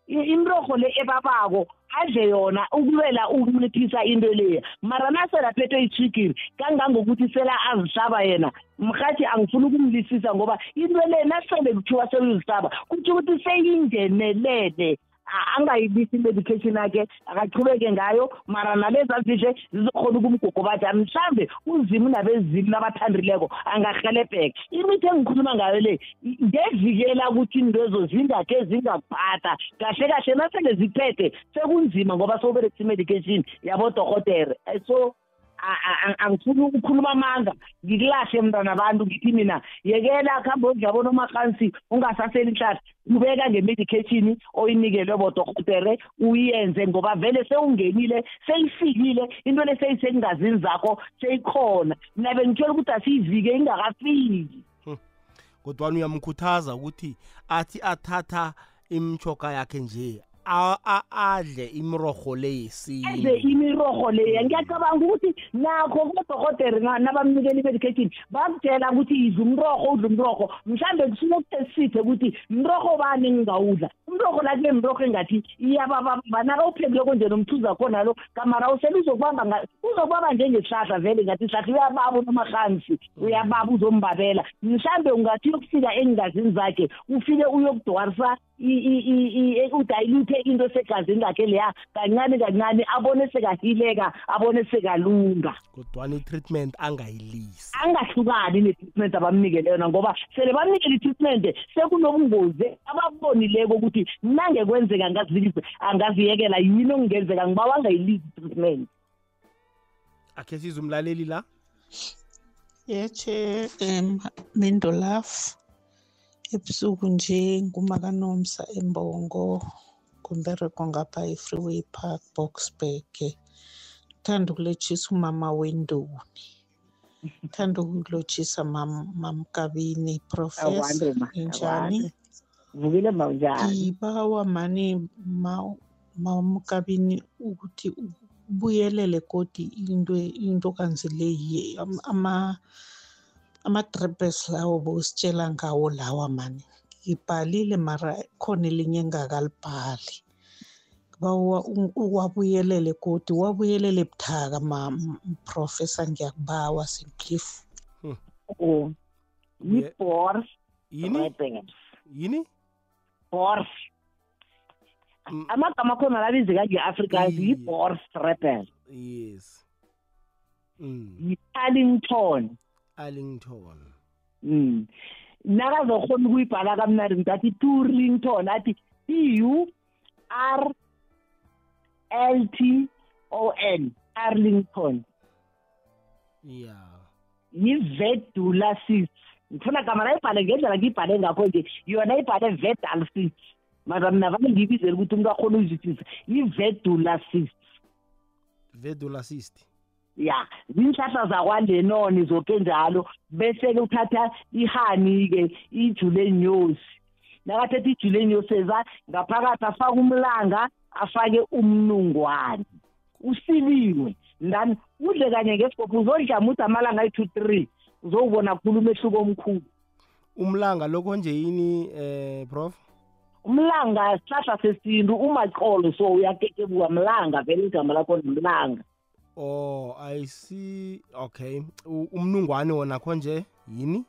abonomakhansi i- imirorho le ebabako adle yona ukulwela ukunciphisa into leya mara nasele aphethwe yithwigiri kangangokuthi sela azihlaba yena. Mhathi angifuni ukumlisisa ngoba into le nasele kuthiwa seyuzihlaba kutho ukuthi seyingenelele. Angayibisi i-medication yakhe akachubeke ngayo mara nalezi azidle zizokhona ukumgogobatha mhlambe uzimu nabezimu nabathandileko angahelebheka imithi engikhuluma ngayo le i- ngevikela ukuthi intozo zingakhe zingakuphatha. Kahle kahle nasele ziphethe sekunzima ngoba sowuberekisa i-medication yabodorhotere Eh, so a- a- angifuni ukukhuluma amanga ngikulahle mntwana abantu ngithi mina yekela kuhambe uyodlabona omahansi ungasaseli ihlahla ubeka nge-medication oyinikelwe bodoktere uyenze ngoba vele sewungenile seyifikile into le seyisengazini zakho seyikhona. Mina bengitshela ukuthi asiyivike ingakafiki. Kodwana uyamkhuthaza ukuthi athi athatha imchoka yakhe nje adle imirorho le enze yesintu imiroho leya ngiyacabanga ukuthi nakho kodokotela na- nabamnikela i-medication bakutshela ukuthi idla umrorho udla umrorho. Mhlawumbe kusuke kutesithe ukuthi mrorho bani engingawudla? Umrorho la kule mrorho engathi iyabababa nakawuphekileko nje nomthuza khona lo kamara usele uzokubamba nga- uzokubamba njengesihlahla vele ngathi isihlahla uyababa unomahansi uyababa uzombabela. Mhlawumbe ungathi uyokufika engazini zakhe ufike uyokudwarisa i- i- i- i- udayiluthe into segazini lakhe leya kancane kancane abone sekahileka abone sekalunga. Kodwana i-treatment angayilisi. Angahlukani ne-treatment abamnikele yona ngoba sele bamnikele i-treatment sekunobungozi ababonileko ukuthi nange kwenzeka angazilise angaziyekela yini okungenzeka? Ngiba angayilisi i-treatment akhe size umlaleli la? Yeche um mindolaf ebusuku nje ngumakanomsa embongo kumbereko ngapha e-freeway park boxburg thanda ukulotshisa umama wendoni. Thanda ukulotshisa mam mamkabini professor Akwande ma, injani. akwande. Vukile mawunjani ngibawa mani ma- mamkabini ukuthi ubuyelele kodi into into kanzile ye am- ama ama-dribbles lawo bowusitshela ngawo lawa mani. Ngibhalile mara khona elinye engakalibhali. Uwabuyelele kodi wabuyelele buthaka ma-professor ngiyakubawa simcliff Oh, yi-bors yini? Yini? Bors amagama akhona labizeka nge-afrikaans yi-bors rebel yes. Mm. yi-arlington. Arlington. Mm. nakazokhona ukuyibhala kamnandi ngithi turlington athi t-u r l t o n arlington. Ya yi-vedulasis ngifuna gama nayibhale ngendlela ngiyibhale ngakho nje. Yona ibhale vedalsis mara mina vane ngiyibizele ukuthi umuntu akhona ukuzwisisa. Yi-vedulasis vedulacist ya zinhlahla zakwalenoni zoke njalo bese-ke uthatha ihani-ke ijulenyosi nakathetha ijulenyosi eza ngaphakathi afake umlanga afake umnungwane. Usiliwe. Ndani? Udle kanye ngesigobho uzodla muthi amalanga ayi-two three. Uzowubona khulu umehluko omkhulu. Umlanga lokho nje yini eh prof? Umlanga sihlahla sesintu umaqolo so uyakekebuka mlanga vele igama lakho mlanga oh i see. Okay. Umnungwane wona khonje yini? U-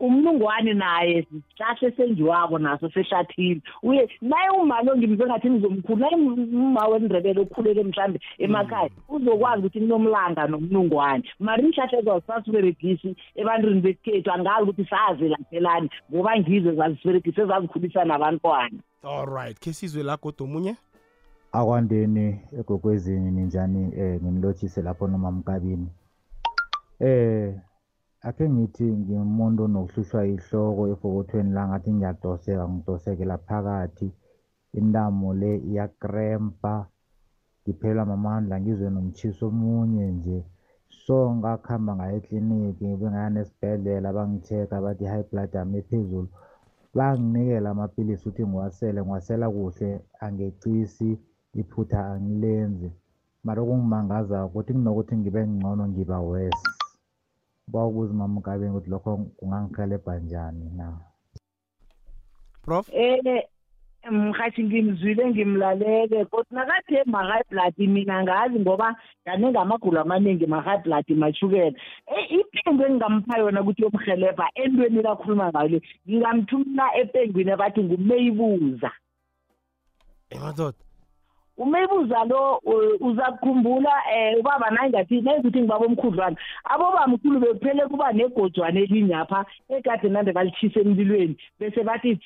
umnungwane naye sihlahla esenziwako naso sehlathini. Uye naye umali ongimze ngathi ngizomkhulu naye uma wendrebele okhulele mhlawumbe emakhaya uzokwazi ukuthi kunomlanga nomnungwane mara iinhlahla ezo sasiberegisi ebantwini besikhethu angazi ukuthi sazelaphelani ngoba ngizo zazisiberegisi ezazikhulisa nabantwana. Alright khe sizwe la godo omunye? Akwandeni egogwezini ninjani eh nginilotshise lapho noma mkabini. Eh akhe ngithi ngimuntu onokuhlushwa ihloko efokothweni la ngathi ngiyadoseka ngidosekela phakathi. Intamo le iyakrempa ngiphelelwa mamandla ngizwe nomtshiso omunye nje. So ngakuhamba ngaya ekliniki ngibe ngaya nesibhedlela bangi-check-a bathi i-high blood yami ephezulu. Banginikela amapilisi ukuthi ngiwasele ngiwasela kuhle angecisi iphutha angilenzi. Mara okungimangazayo ukuthi kunokuthi ngibe ngcono ngiba wes bawubuza umama ukabeni ukuthi lokho kungangihelebha njani na? Prof? Eh mhathi ngimzwile ngimlalele kodwa nakathe ma-high blood mina ngazi ngoba kaningi amagulo amaningi ma-high blood mashukela Eh, ipengu engingampha yona ukuthi yomhelebha entweni kakhuluma ngayo le ngingamthumela epengwini abathi ngumeyibuza. Emadoda umeyibuza lo uzakukhumbula um ubaba nayingathi nayikuthi ngibaba omkhudlwana. Abobamkhulu bekuphele kuba negojwana elinyapha ekade nande balitshisa emlilweni bese bathi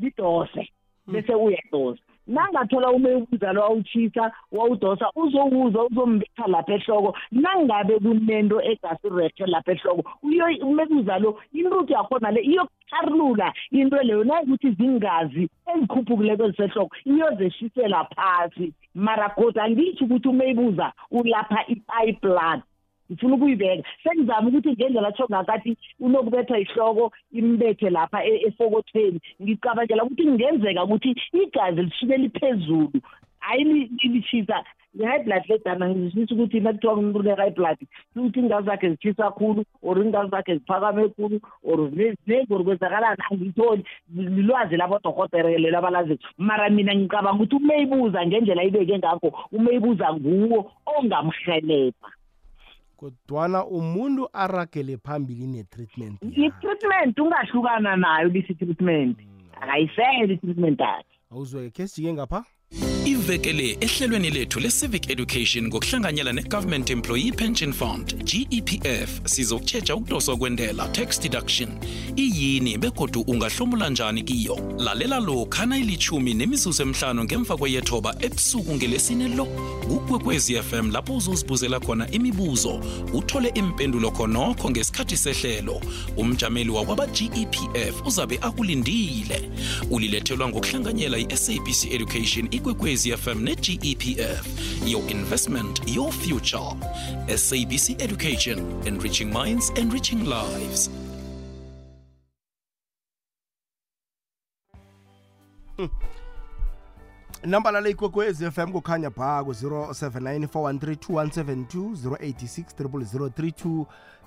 lidose. Bese uyadosa nangathola umeyibuza lo wawutshisa wawudosa uzowuzwa uzombetha lapha ehloko. Nangabe kunento egasirehe lapha ehloko umeyibuza lo intuthu yakhona le iyokutharulula into leyo. Nayikuthi zingazi ezikhuphukileko ezisehloko iyozeshisela phasi. Mara goda angitsho ukuthi umeyibuza ulapha i-eye blood ngifuna ukuyibeka. Sengizama ukuthi ngendlela atsho ngakathi unokubetha ihloko imbethe lapha e- efokothweni. Ngicabangela ukuthi kungenzeka ukuthi igazi lisuke liphezulu. Hayi li- lilishisa i-high blood ledana ngizwisisa ukuthi nakuthiwa umuntu une-high blood ukuthi iingazi zakhe zitshisa khulu or iingazi zakhe ziphakame khulu or zinengi or kwenzakalani angiyitholi lilwazi labodorhotere lelo abalaziko mara mina ngicabanga ukuthi umeyibuza ngendlela ibeke ngakho umeyibuza nguwo ongamrhelebha kodwana umuntu aragele phambili ne-treatment i-treatment ungahlukana nayo lisi treatment. Akayisele i-treatment akhe awuzweke khe sijike ngapha? Iveke le ehlelweni lethu le-civic education ngokuhlanganyela ne-government employee pension fund gepf sizokutshetsha ukudoswa kwentela tax deduction. Iyini begodu ungahlomula njani kiyo? Lalela lokha nayilithumi nemizuzu emhlanu ngemva kweyethoba ebusuku ngelesine lo. Kukwekwezi fm lapho uzozibuzela khona imibuzo. Uthole impendulo khonokho ngesikhathi sehlelo. Umjameli wakwaba-gepf uzabe akulindile. Ulilethelwa ngokuhlanganyela i-sabc education ikwekwezi fm ne-gepf your investment your future. Sabc education enriching minds enriching lives. Namba lale ikwekwezi fm kukhanya pha ku-079 413 086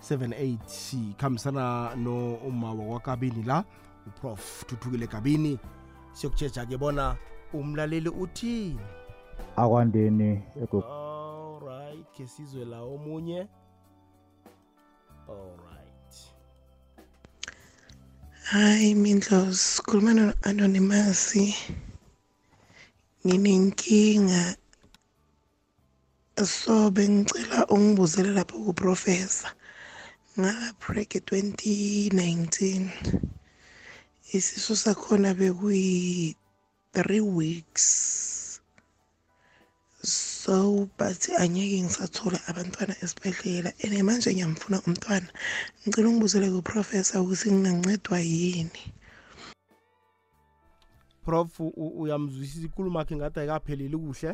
0003278 khambisana nomawa wakwakabini la uprof thuthukile kabini. Siyokutshetsha ke bona umlaleli uthini akwandeni ego- alright ke sizwe la omunye alright Hi Mindlos, khuluma no-Anonymous. Nginenkinga so bengicela ungibuzele lapho kuprofessor. Ngaba break 2019. Isisu sakhona bekuyi 3 weeks. So but angeke ngisathola abantwana esibhedlela ene manje ngiyamfuna umntwana. Ngicela ungibuzele kuprofessor ukuthi ngingancedwa yini. Prof uyamzwisisa ikulumo akhe ngathi ayikapheleli kuhle?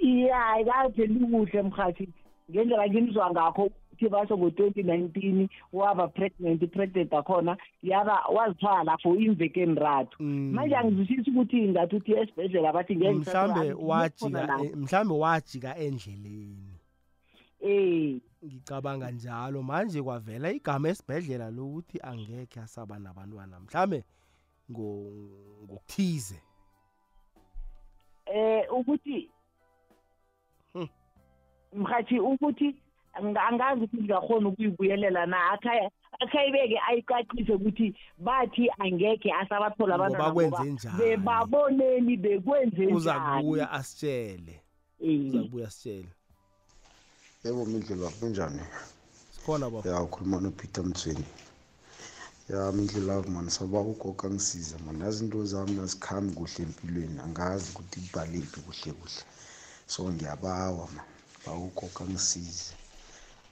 Iya ayikapheli kuhle mhathi. Ngendlela ngimzwa ngakho ukuthi basho ngo-twenty nineteen waba pregnant pregnant akhona yaba wazithwala for imveke enrathu manje angizwisisi ukuthi ngathi uthi esibhedlela bathi ngisathola- wajika e- mhlambe wajika endleleni. Eh. Ngicabanga njalo. Manje kwavela igama esibhedlela lokuthi angekhe asaba nabantwana. Mhlambe ngo- ngokuthize. Eh ukuthi mhathi ukuthi angazi ukuthi ngakhona ukuyibuyelela na? Akhaya akhayibeke ayiqaqise ukuthi bathi angekhe asabathola abantwana Ngoba kwenze ngoba njani? bebaboneni bekwenze uza njani asitshele uza kubuya asitshele yebo mindlela kunjani? Sikhona baba. Ya ukhuluma nopeter mthweni ya mindlela mani saba ugoga ngisiza mani yazi into zami azikhambi kuhle empilweni. Angazi ukuthi kubaliphi kuhle kuhle. So ngiyabawa ma bawugoga ngisize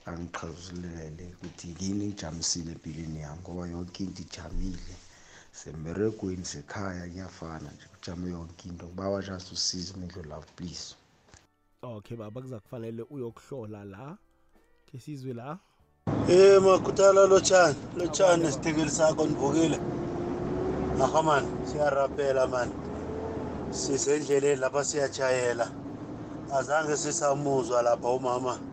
angiqhazulele ukuthi yini ijamisile empilweni yami ngoba yonke into ijamile. Semberegweni sekhaya kuyafana nje kujame yonke into. Ngibawa just usize mindlu love please okay baba kuza kufanele uyokuhlola la ke sizwe la. Eh makhuthala lotshani lotshani nesithekeli sakho nivukile aha mani siyarapela mani sisendleleni lapha siyachayela azange sisamuzwa lapha umama.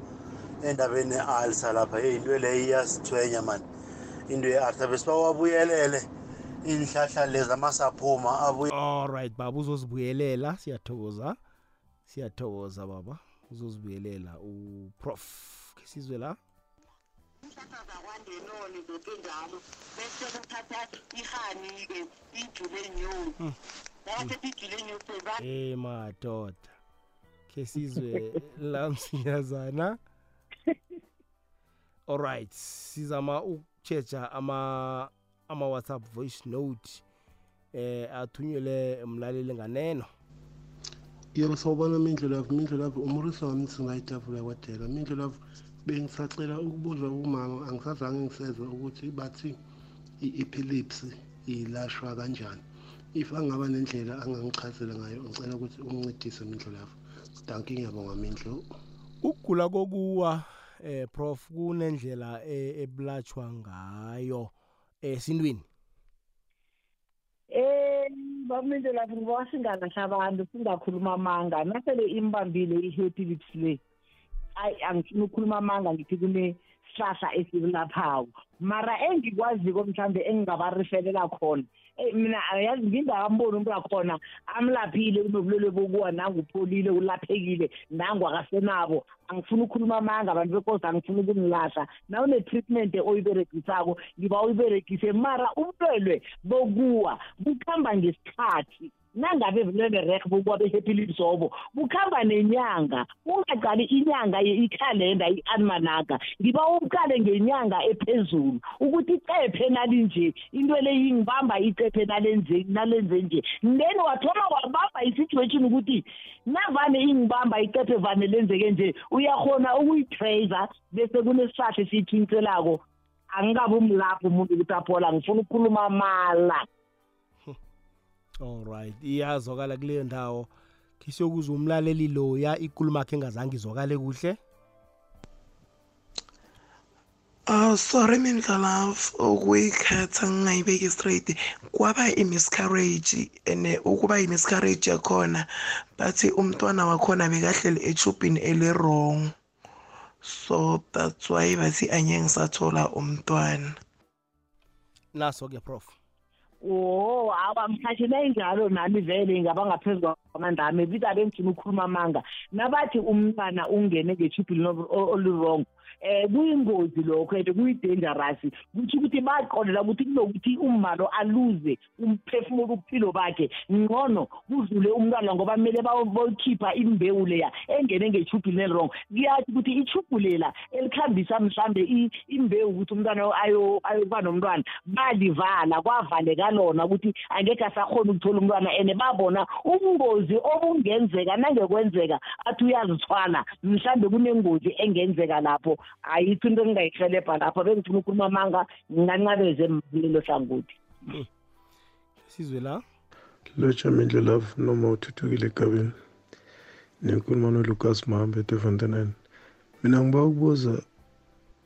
Endabeni ne-alsa lapha e into leyo iyasithwenya mani into ye-arta besibawabuyelele iy'nhlahla lezi amasaphuma allright baba uzozibuyelela siyathokoza. Siyathokoza baba. Uzozibuyelela uprof. Ke sizwe la zakwandenoni zoke njalo. Bese kuthatha ihani-ke ijule enyusi Mm. nakathetha ijule enyusi Eh madoda. Ke sizwe la msinyazana alright sizama ukuchecha ama ama WhatsApp voice note eh athunyele umlaleli nganeno. Yebo sawubona mindlulavu mindlulavu umurisa wami singayitafula kwadela mindlulavu bengisacela ukubuza kumama angisazange ngisezwe ukuthi bathi i-epilepsy ilashwa kanjani. If angaba nendlela angangichazela ngayo ngicela ukuthi ungincedise mindlulavu danki ngiyabonga mindlu. Ukugula kokuwa eh prof kunendlela e- ebulatshwa ngayo esintwini? Eh baminto lapho ngoba singakahle abantu singakhuluma amanga nasele imbambile i-epilepsy le ayi angifuni ukukhuluma amanga ngithi kune sihlahla esikulaphawo mara engikwaziko mhlambe engingabareferela khona Eh, mina ayazi ngingakamboni umuntu wakhona amlaphile kunobulwele bokuwa nangupholile ulaphekile nangu akasenabo angifuni ukukhuluma amanga abantu bekosi angifuni ukunilahla nawune-treatment oyiberegisako ngiba uyiberegise mara ubulwelwe bokuwa bukhamba ngesikhathi. Nangabe vele rek bokuwa behepilisobo bukhamba nenyanga ungaqali inyanga ye- ikhalenda i-almanaka ngiba uqale ngenyanga ephezulu ukuthi icephe nalinje into le ingibamba icephe nalenze nalenze nje. Then wathoma wabamba i-situation ukuthi navane ingibamba icephe vane lenzeke nje uyakhona ukuyitracer bese kunesihlahla esiyithintelako angikabi umlapho umuntu ukuthi aphola ngifuna ukukhuluma amala alright iyazwakala kuleyo ndawo. Kisiyokuza umlaleli loya ikulumo akhe engazange izwakale kuhle? Oh sorry mindlalavu ukuyikhetha ngingayibeki straight. Kwaba i-miscarriage and ukuba i-miscarriage yakhona bathi umntwana wakhona bekahleli echubhini eli-wrong so that's why bathi anye ngisathola umntwana. Naso-ke prof. o awa mhathi nayinjalo nami vele ngaba ngaphezu kwamandla ami biza bengifuna ukukhuluma amanga nabathi umntwana ungene ngetshubhini olu-wrong um kuyingozi lokho and kuyi-dangerous. Kutho ukuthi baqolela ukuthi kunokuthi umma lo aluze umphefumulo ubuphilo bakhe. Ngcono kudlule umntwana ngoba kumele boyikhipha imbewu leya engene ngetshubhini eli-wrong kuyathi ukuthi itshubhu lela elikhambisa mhlambe i- imbewu ukuthi umntwana ayo- ayokuba nomntwana balivala kwavaleka lona ukuthi angekhe asakhona ukuthola umntwana and babona ubungozi obungenzeka nangekwenzeka athi uyazithwala. Mhlambe kunengozi engenzeka lapho. Ayikho into engingayihelebha lapho bengifuna ukukhuluma amanga ngingancabeze kulelo hlangothi sizwe la. Lotsha mindlulavu noma uthuthukile egabeni. Nenkulumo nolukas mahambe edefontenan mina ngiba ukubuza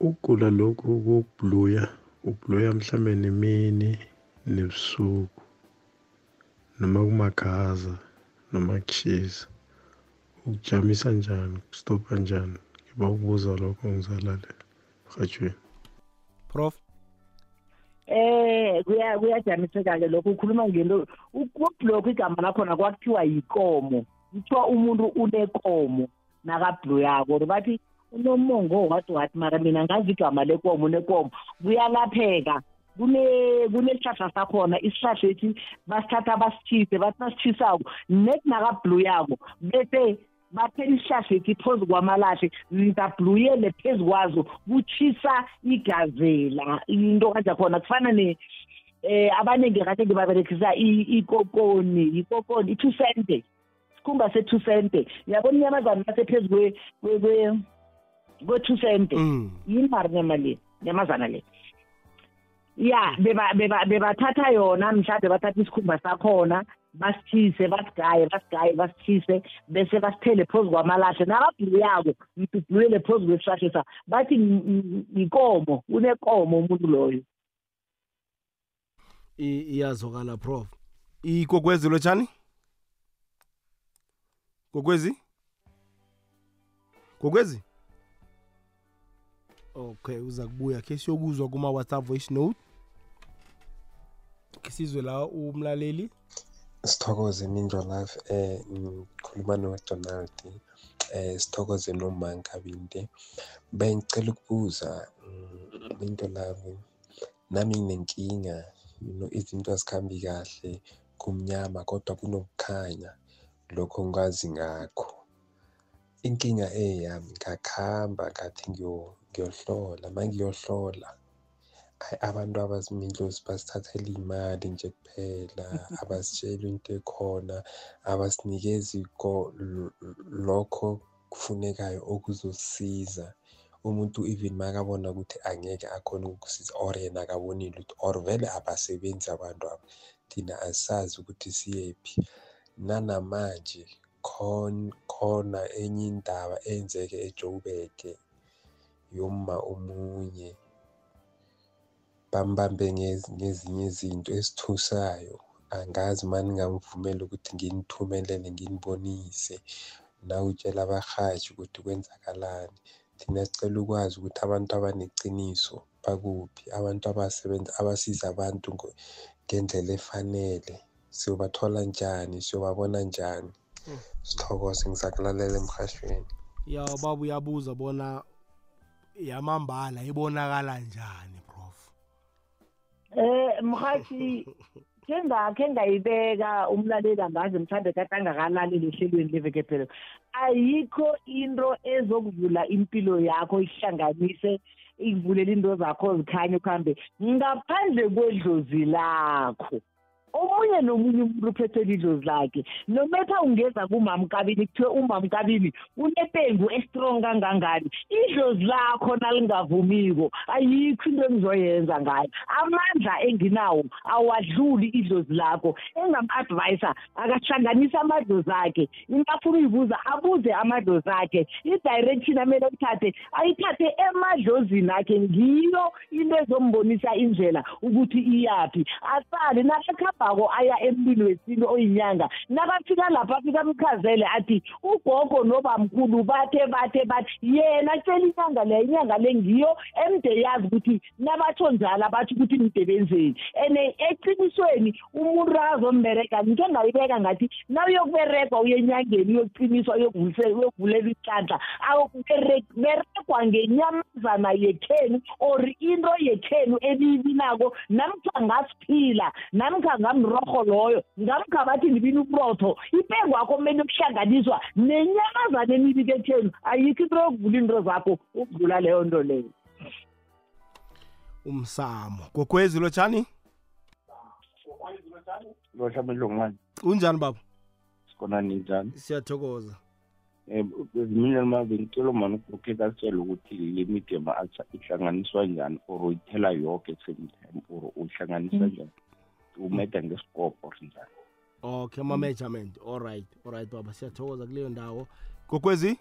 ukugula lokhu kokubluya ubluya mhlambe nemini nebusuku noma kumakhaza noma kushisa ukujamisa njani kustopha njani? Ngiba ukubuza lokho ngizalalela rhatshweni prof? Eh kuya kuyajamiseka ke lokho ukhuluma ngento ukublock igama lakhona kwakuthiwa yikomo. Kuthiwa umuntu unekomo nakablo yako bathi unomongo wathi wathi mara mina ngazi igama lekomo unekomo. Kuyalapheka. Kune kunesihlahla sakhona isihlahla ethi basithatha basithise bathi basithisako net nakablu yako bese bathela isihlahla ethi phezu kwamalahle ntabluyele phezu kwazo kutshisa igazela. Into kanja khona kufana ne eh abaningi kade ngibaberekisa ikokoni ikokoni i-two cente sikhumba se-two cente yabona kwe- kwe- kwe-two cente yini mari nyama le nyamazana le. Ya beba- beba- bebathatha yona mhlawumbe bathatha isikhumba sakhona basithise basigaye basigaye basithise bese basithele phezu kwamalahle. Nakabhuluyako mdubhuluyele phezu kwesihlahla sa bathi "Ng- ng- yikomo unekomo umuntu loyo. I- iyazwakala prof. Ikokwezi lotshani kokwezi? Kokwezi? Okay uza kubuya khe siyokuzwa kuma-whatsapp voice note. Khe sizwe la umlaleli. Sithokoze mindlo life eh ngikhuluma noDonald eh sithokoze noMankabinde bengicela ukubuza mm, mindlo life nami nginenkinga you know izinto azikhambi kahle kumnyama kodwa kunokukhanya lokho ngikwazi ngakho. Inkinga eyami ngakhamba ngathi ngiyo- ngiyohlola mangiyohlola. Abantu abazimindlozi basithathela iy'mali nje kuphela abasitsheli into ekhona abasinikezi lokho kufunekayo okuzosisiza umuntu even makabona ukuthi angeke akhone ukukusiza or yena akaboni lutho or vele abasebenzi abantu aba thina asazi ukuthi siyephi. Nanamanje khon- khona enye indaba eyenzeke eJoburg yoma omunye bambambe ngez- ngezinye izinto esithusayo. Angazi mani ngingamvumela ukuthi nginithumelele nginibonise. Nawutshela abarhatshi ukuthi kwenzakalani. Thina sicela ukwazi ukuthi abantu abaneqiniso bakuphi abantu abasebenza abasiza abantu ngo- ngendlela efanele. Siyobathola njani? Siyobabona njani? Sithokoze ngizakulalela emhashweni ya baba uyabuza bona yamambala ibonakala njani? prof Eh mhathi kengakhe ngayibeka umlaleli angazi mthande kade angakalaleli ehlelweni leveke phela ayikho into ezokuvula impilo yakho ihlanganise ikuvulela into zakho zikhanye ukuhambe ngaphandle kwedlozi lakho. Omunye nomunye umuntu uphethe idlozi lakhe. Nometha ungeza kumamkabini kuthiwe umamkabini unepengu estrong kangangani idlozi lakho nalingavumiko ayikho into engizoyenza ngayo. Amandla enginawo awadluli idlozi lakho. Engam-advisa akahlanganisa amadlozi akhe. Into afuna uyibuza abuze amadlozi akhe. I-direction amele ayithathe ayithathe emadlozini akhe. Ngiyo into ezombonisa indlela ukuthi iyaphi. Asale nakakhambako aya emlilo wesintu oyinyanga. Nakafika lapha afika amchazele athi ugogo nobamkhulu bathe bathe bathi yena tshela inyanga leyo inyanga le ngiyo emde yazi ukuthi nabatsho njalo abatsho ukuthi mdebenzeni and eqinisweni umuntu azomberega ngike ngayibeka ngathi nawuyokuberegwa uye enyangeni uyoqiniswa uyokuvulela isihlanhla beregwa ngenyamazana yekhenu or into yekhenu ebiyibinako namkha ngasiphila namkha ngamrorho loyo ngamkha bathi ngibina uburotho ipengwakho kumele ukuhlanganiswa nenyamazana emibike ekhenu ayikho into yokuvula into zakho ukudlula leyo nto leyo. Umsamo. Gogwezi lotshani lohlabelo ngani unjani baba? Sikhona ninjani siyathokoza. Um mina ma bengicela mani ukhe kasitshela ukuthi le media ma-alter ihlanganiswa njani or uyithela yoke at same time or uyihlanganisa njani? Umeda ngesikopho or njani okay ama-measurement alright alright baba siyathokoza kuleyo ndawo gogwezi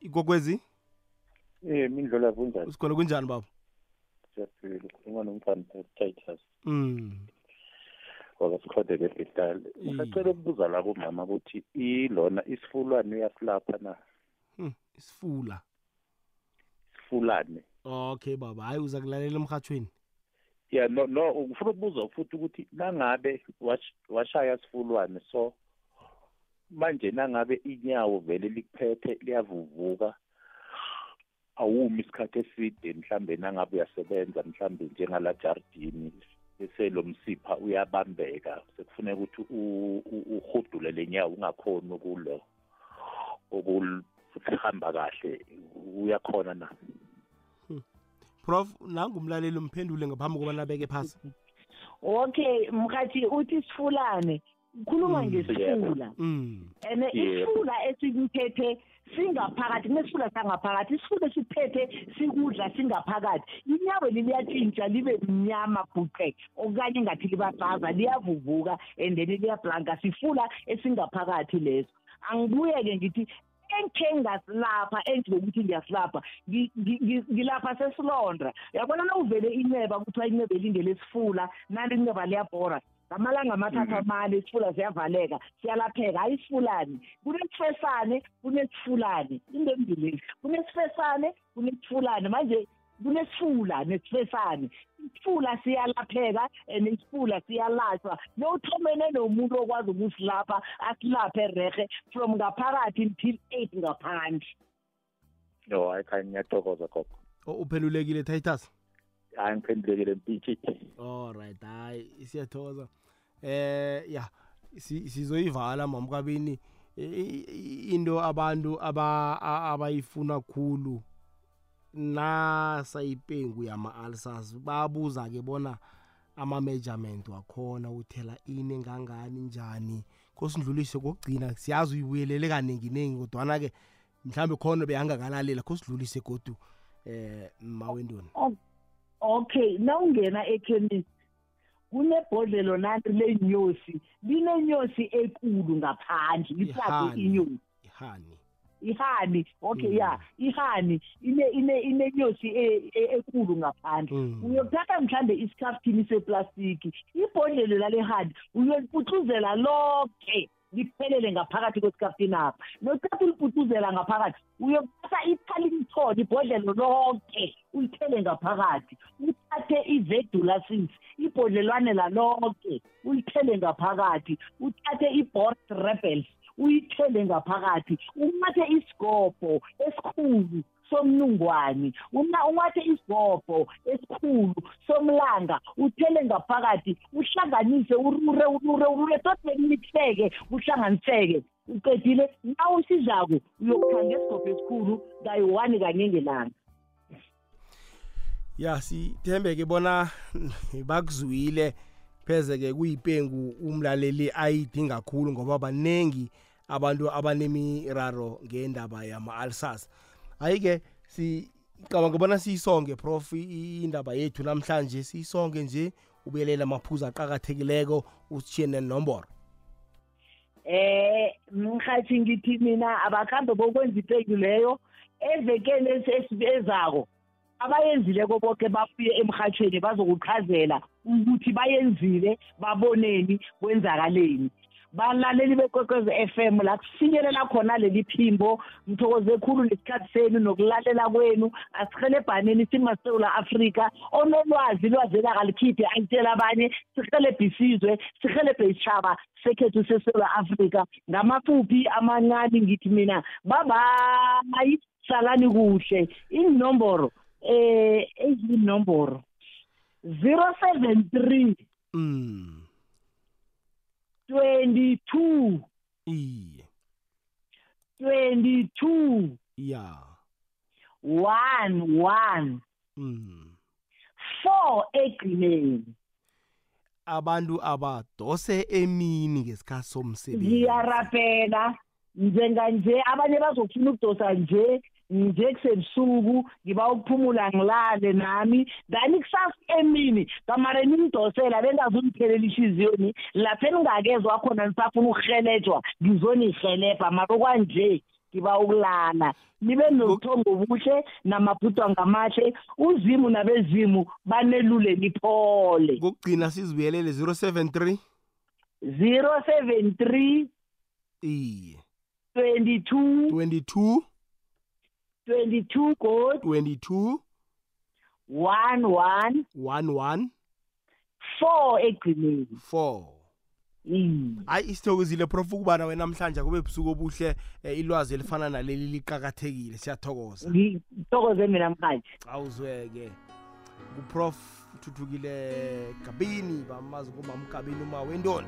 igogwezi Eh mindlola kunjani? sikhona kunjani baba Siyaphila. Ukhuluma nomfana Titus. mm Wakasikhothe lebhidal. Ngisacela ukubuza la kumama ukuthi ilona isifulwane uyasilapha na? Hmm, isifula Isifulane. okay baba hayi uza kulalela emhathweni Yeah no no ufuna ukubuza futhi ukuthi nangabe wash- washaya sifulwane so manje nangabe inyawo vele likuphethe liyavuvuka awumi isikhathi eside mhlambe nangabe uyasebenza mhlambe njengala jardini bese lo msipha uyabambeka sekufuneka ukuthi uhudule lenyawo ungakhoni ukulo ukuhamba kahle uyakhona na? Prof nangumlaleli umphendule ngaphambi kobana abeke phasi. Okay mkhathi uthi isifulane ukhuluma Mm. ngesifula. mm. And isifula esikuphethe singaphakathi kunesifula sangaphakathi isifula esiphethe sikudla singaphakathi. Inyawo liyatshintsha libe mnyama bhuqe okanye ngathi libafaza liyavuvuka and then liyablanka sifula esingaphakathi leso. Angibuye-ke ngithi engikhe ngasilapha engizokuthi ngiyasilapha ngi- ngi- ngi- ngilapha sesilonda uyabona na uvele inceba kuthiwa inceba elinde lesifula nali inceba liyabhora. Ngamalanga amathathu amane isifula siyavaleka siyalapheka. Hayi isifulane kunesifesane kunesifulane into embili kunesifesane kunesifulane manje kunesifula nesifesane isifula siyalapheka and isifula siyalashwa nowuthomene nomuntu okwazi ukusilapha asilaphe rehe from ngaphakathi until eight ngaphandle. No hayi khanye ngiyathokoza gogo. O- uphendulekile titus? Hayi ngiphendulekile mpitshi alright hayi siyathokoza. Eh ya si- sizoyivala mamkabini I- i- into abantu abayifuna khulu nasa ipengu yama-ulcers babuza ke bona ama-measurement wakhona uthela ini engangani njani? Kosidlulise kokugcina siyazi uyibuyelele kaningi-ningi kodwana-ke mhlawumbe khona beyangakalalela kosidlulise godu eh mawendoni okay nawungena ekhemisi kunebhodlelo nanti lenyosi linenyosi ekulu ngaphandle lihlage Ihani. inyosi. ihani. Ihani okay Mm. ya ihani ine ine inenyosi e- e- ekulu ngaphandle Mm. uyothatha mhlambe isikhaftini seplastiki ibhodlelo lalehani uyoliputuzela lonke liphelele ngaphakathi kwesikhaftini apha nothatha uliputuzela ngaphakathi uyothatha italimthoni ibhodlelo lonke ulithele ngaphakathi uthathe ivedulasis ibhodlelwane lalonke ulithele ngaphakathi uthathe i-bort rebels uyithele ngaphakathi unathe isigobho esikhulu somnungwane Una- unathe isigobho esikhulu somlanga uthele ngaphakathi uhlanganise urure urure urure tot bekumitheke uhlanganiseke. Uqedile na usizako uyokuthanga esigobho esikhulu kayi-one kanye ngelanga. Ya sithembeke bona bakuzwile. Pheze ke kuyipengu umlaleli ayidinga kakhulu ngoba baningi abantu abanemiraro ngendaba yama-ulcers hayi-ke sicabanga bona siyisonge prof. I- indaba yethu namhlanje siyisonge nje ubuyelela amaphuzu aqakathekileko usitshiye nenomboro. Eh mhathi ngithi mina abakhambe bokwenza ipengu leyo evekeni esi- ezako abayenzileko bonke babuye emhathweni bazokuchazela ukuthi bayenzile baboneni kwenzakaleni. Balaleli bekwekwezi FM la kufinyelela khona leli phimbo ngithokoze khulu lesikhathi senu nokulalela kwenu. Asihelebhaneni simasewula afrika onolwazi lwazi elakalikhiphe alitshela abanye sihelebhe isizwe sihelebhe isitshaba sekhethu sesewula afrika. Ngamafuphi amancane ngithi mina babayi salani kuhle. Inomboro eh ezinomboro 073 mm. 22 iye. 22 ya. 11 mm. 4 egcineni abantu abadose emini ngesikhathi somsebenzi. Ngiyarapela njenganje abanye bazofuna ukudosa nje. Nje kusebusuku ngiba ukuphumula ngilale nami. Then kusasa emini kamare ningidosela bengazungiphelela ihliziyoni lapha eningakezwa khona nisafuna ukuhelejwa ngizonihelebha mara kwanje ngiba ukulala. Nibe nobuthongo obuhle namabhudwa ngamahle. Uzimu nabezimu banelule niphole. Kokugcina sizibuyelele 073 073 iye. 22 22 22 god 22 11 11 4 egcineni 4 hayi isithokozile prof ukubana wena namhlanje kube busuku obuhle eh, ilwazi elifana naleli liqakathekile. Siyathokoza. Ngithokoze mina mhathi awuzweke. Kuprof thuthukile gabini bamazi kumamgabini uma wendoni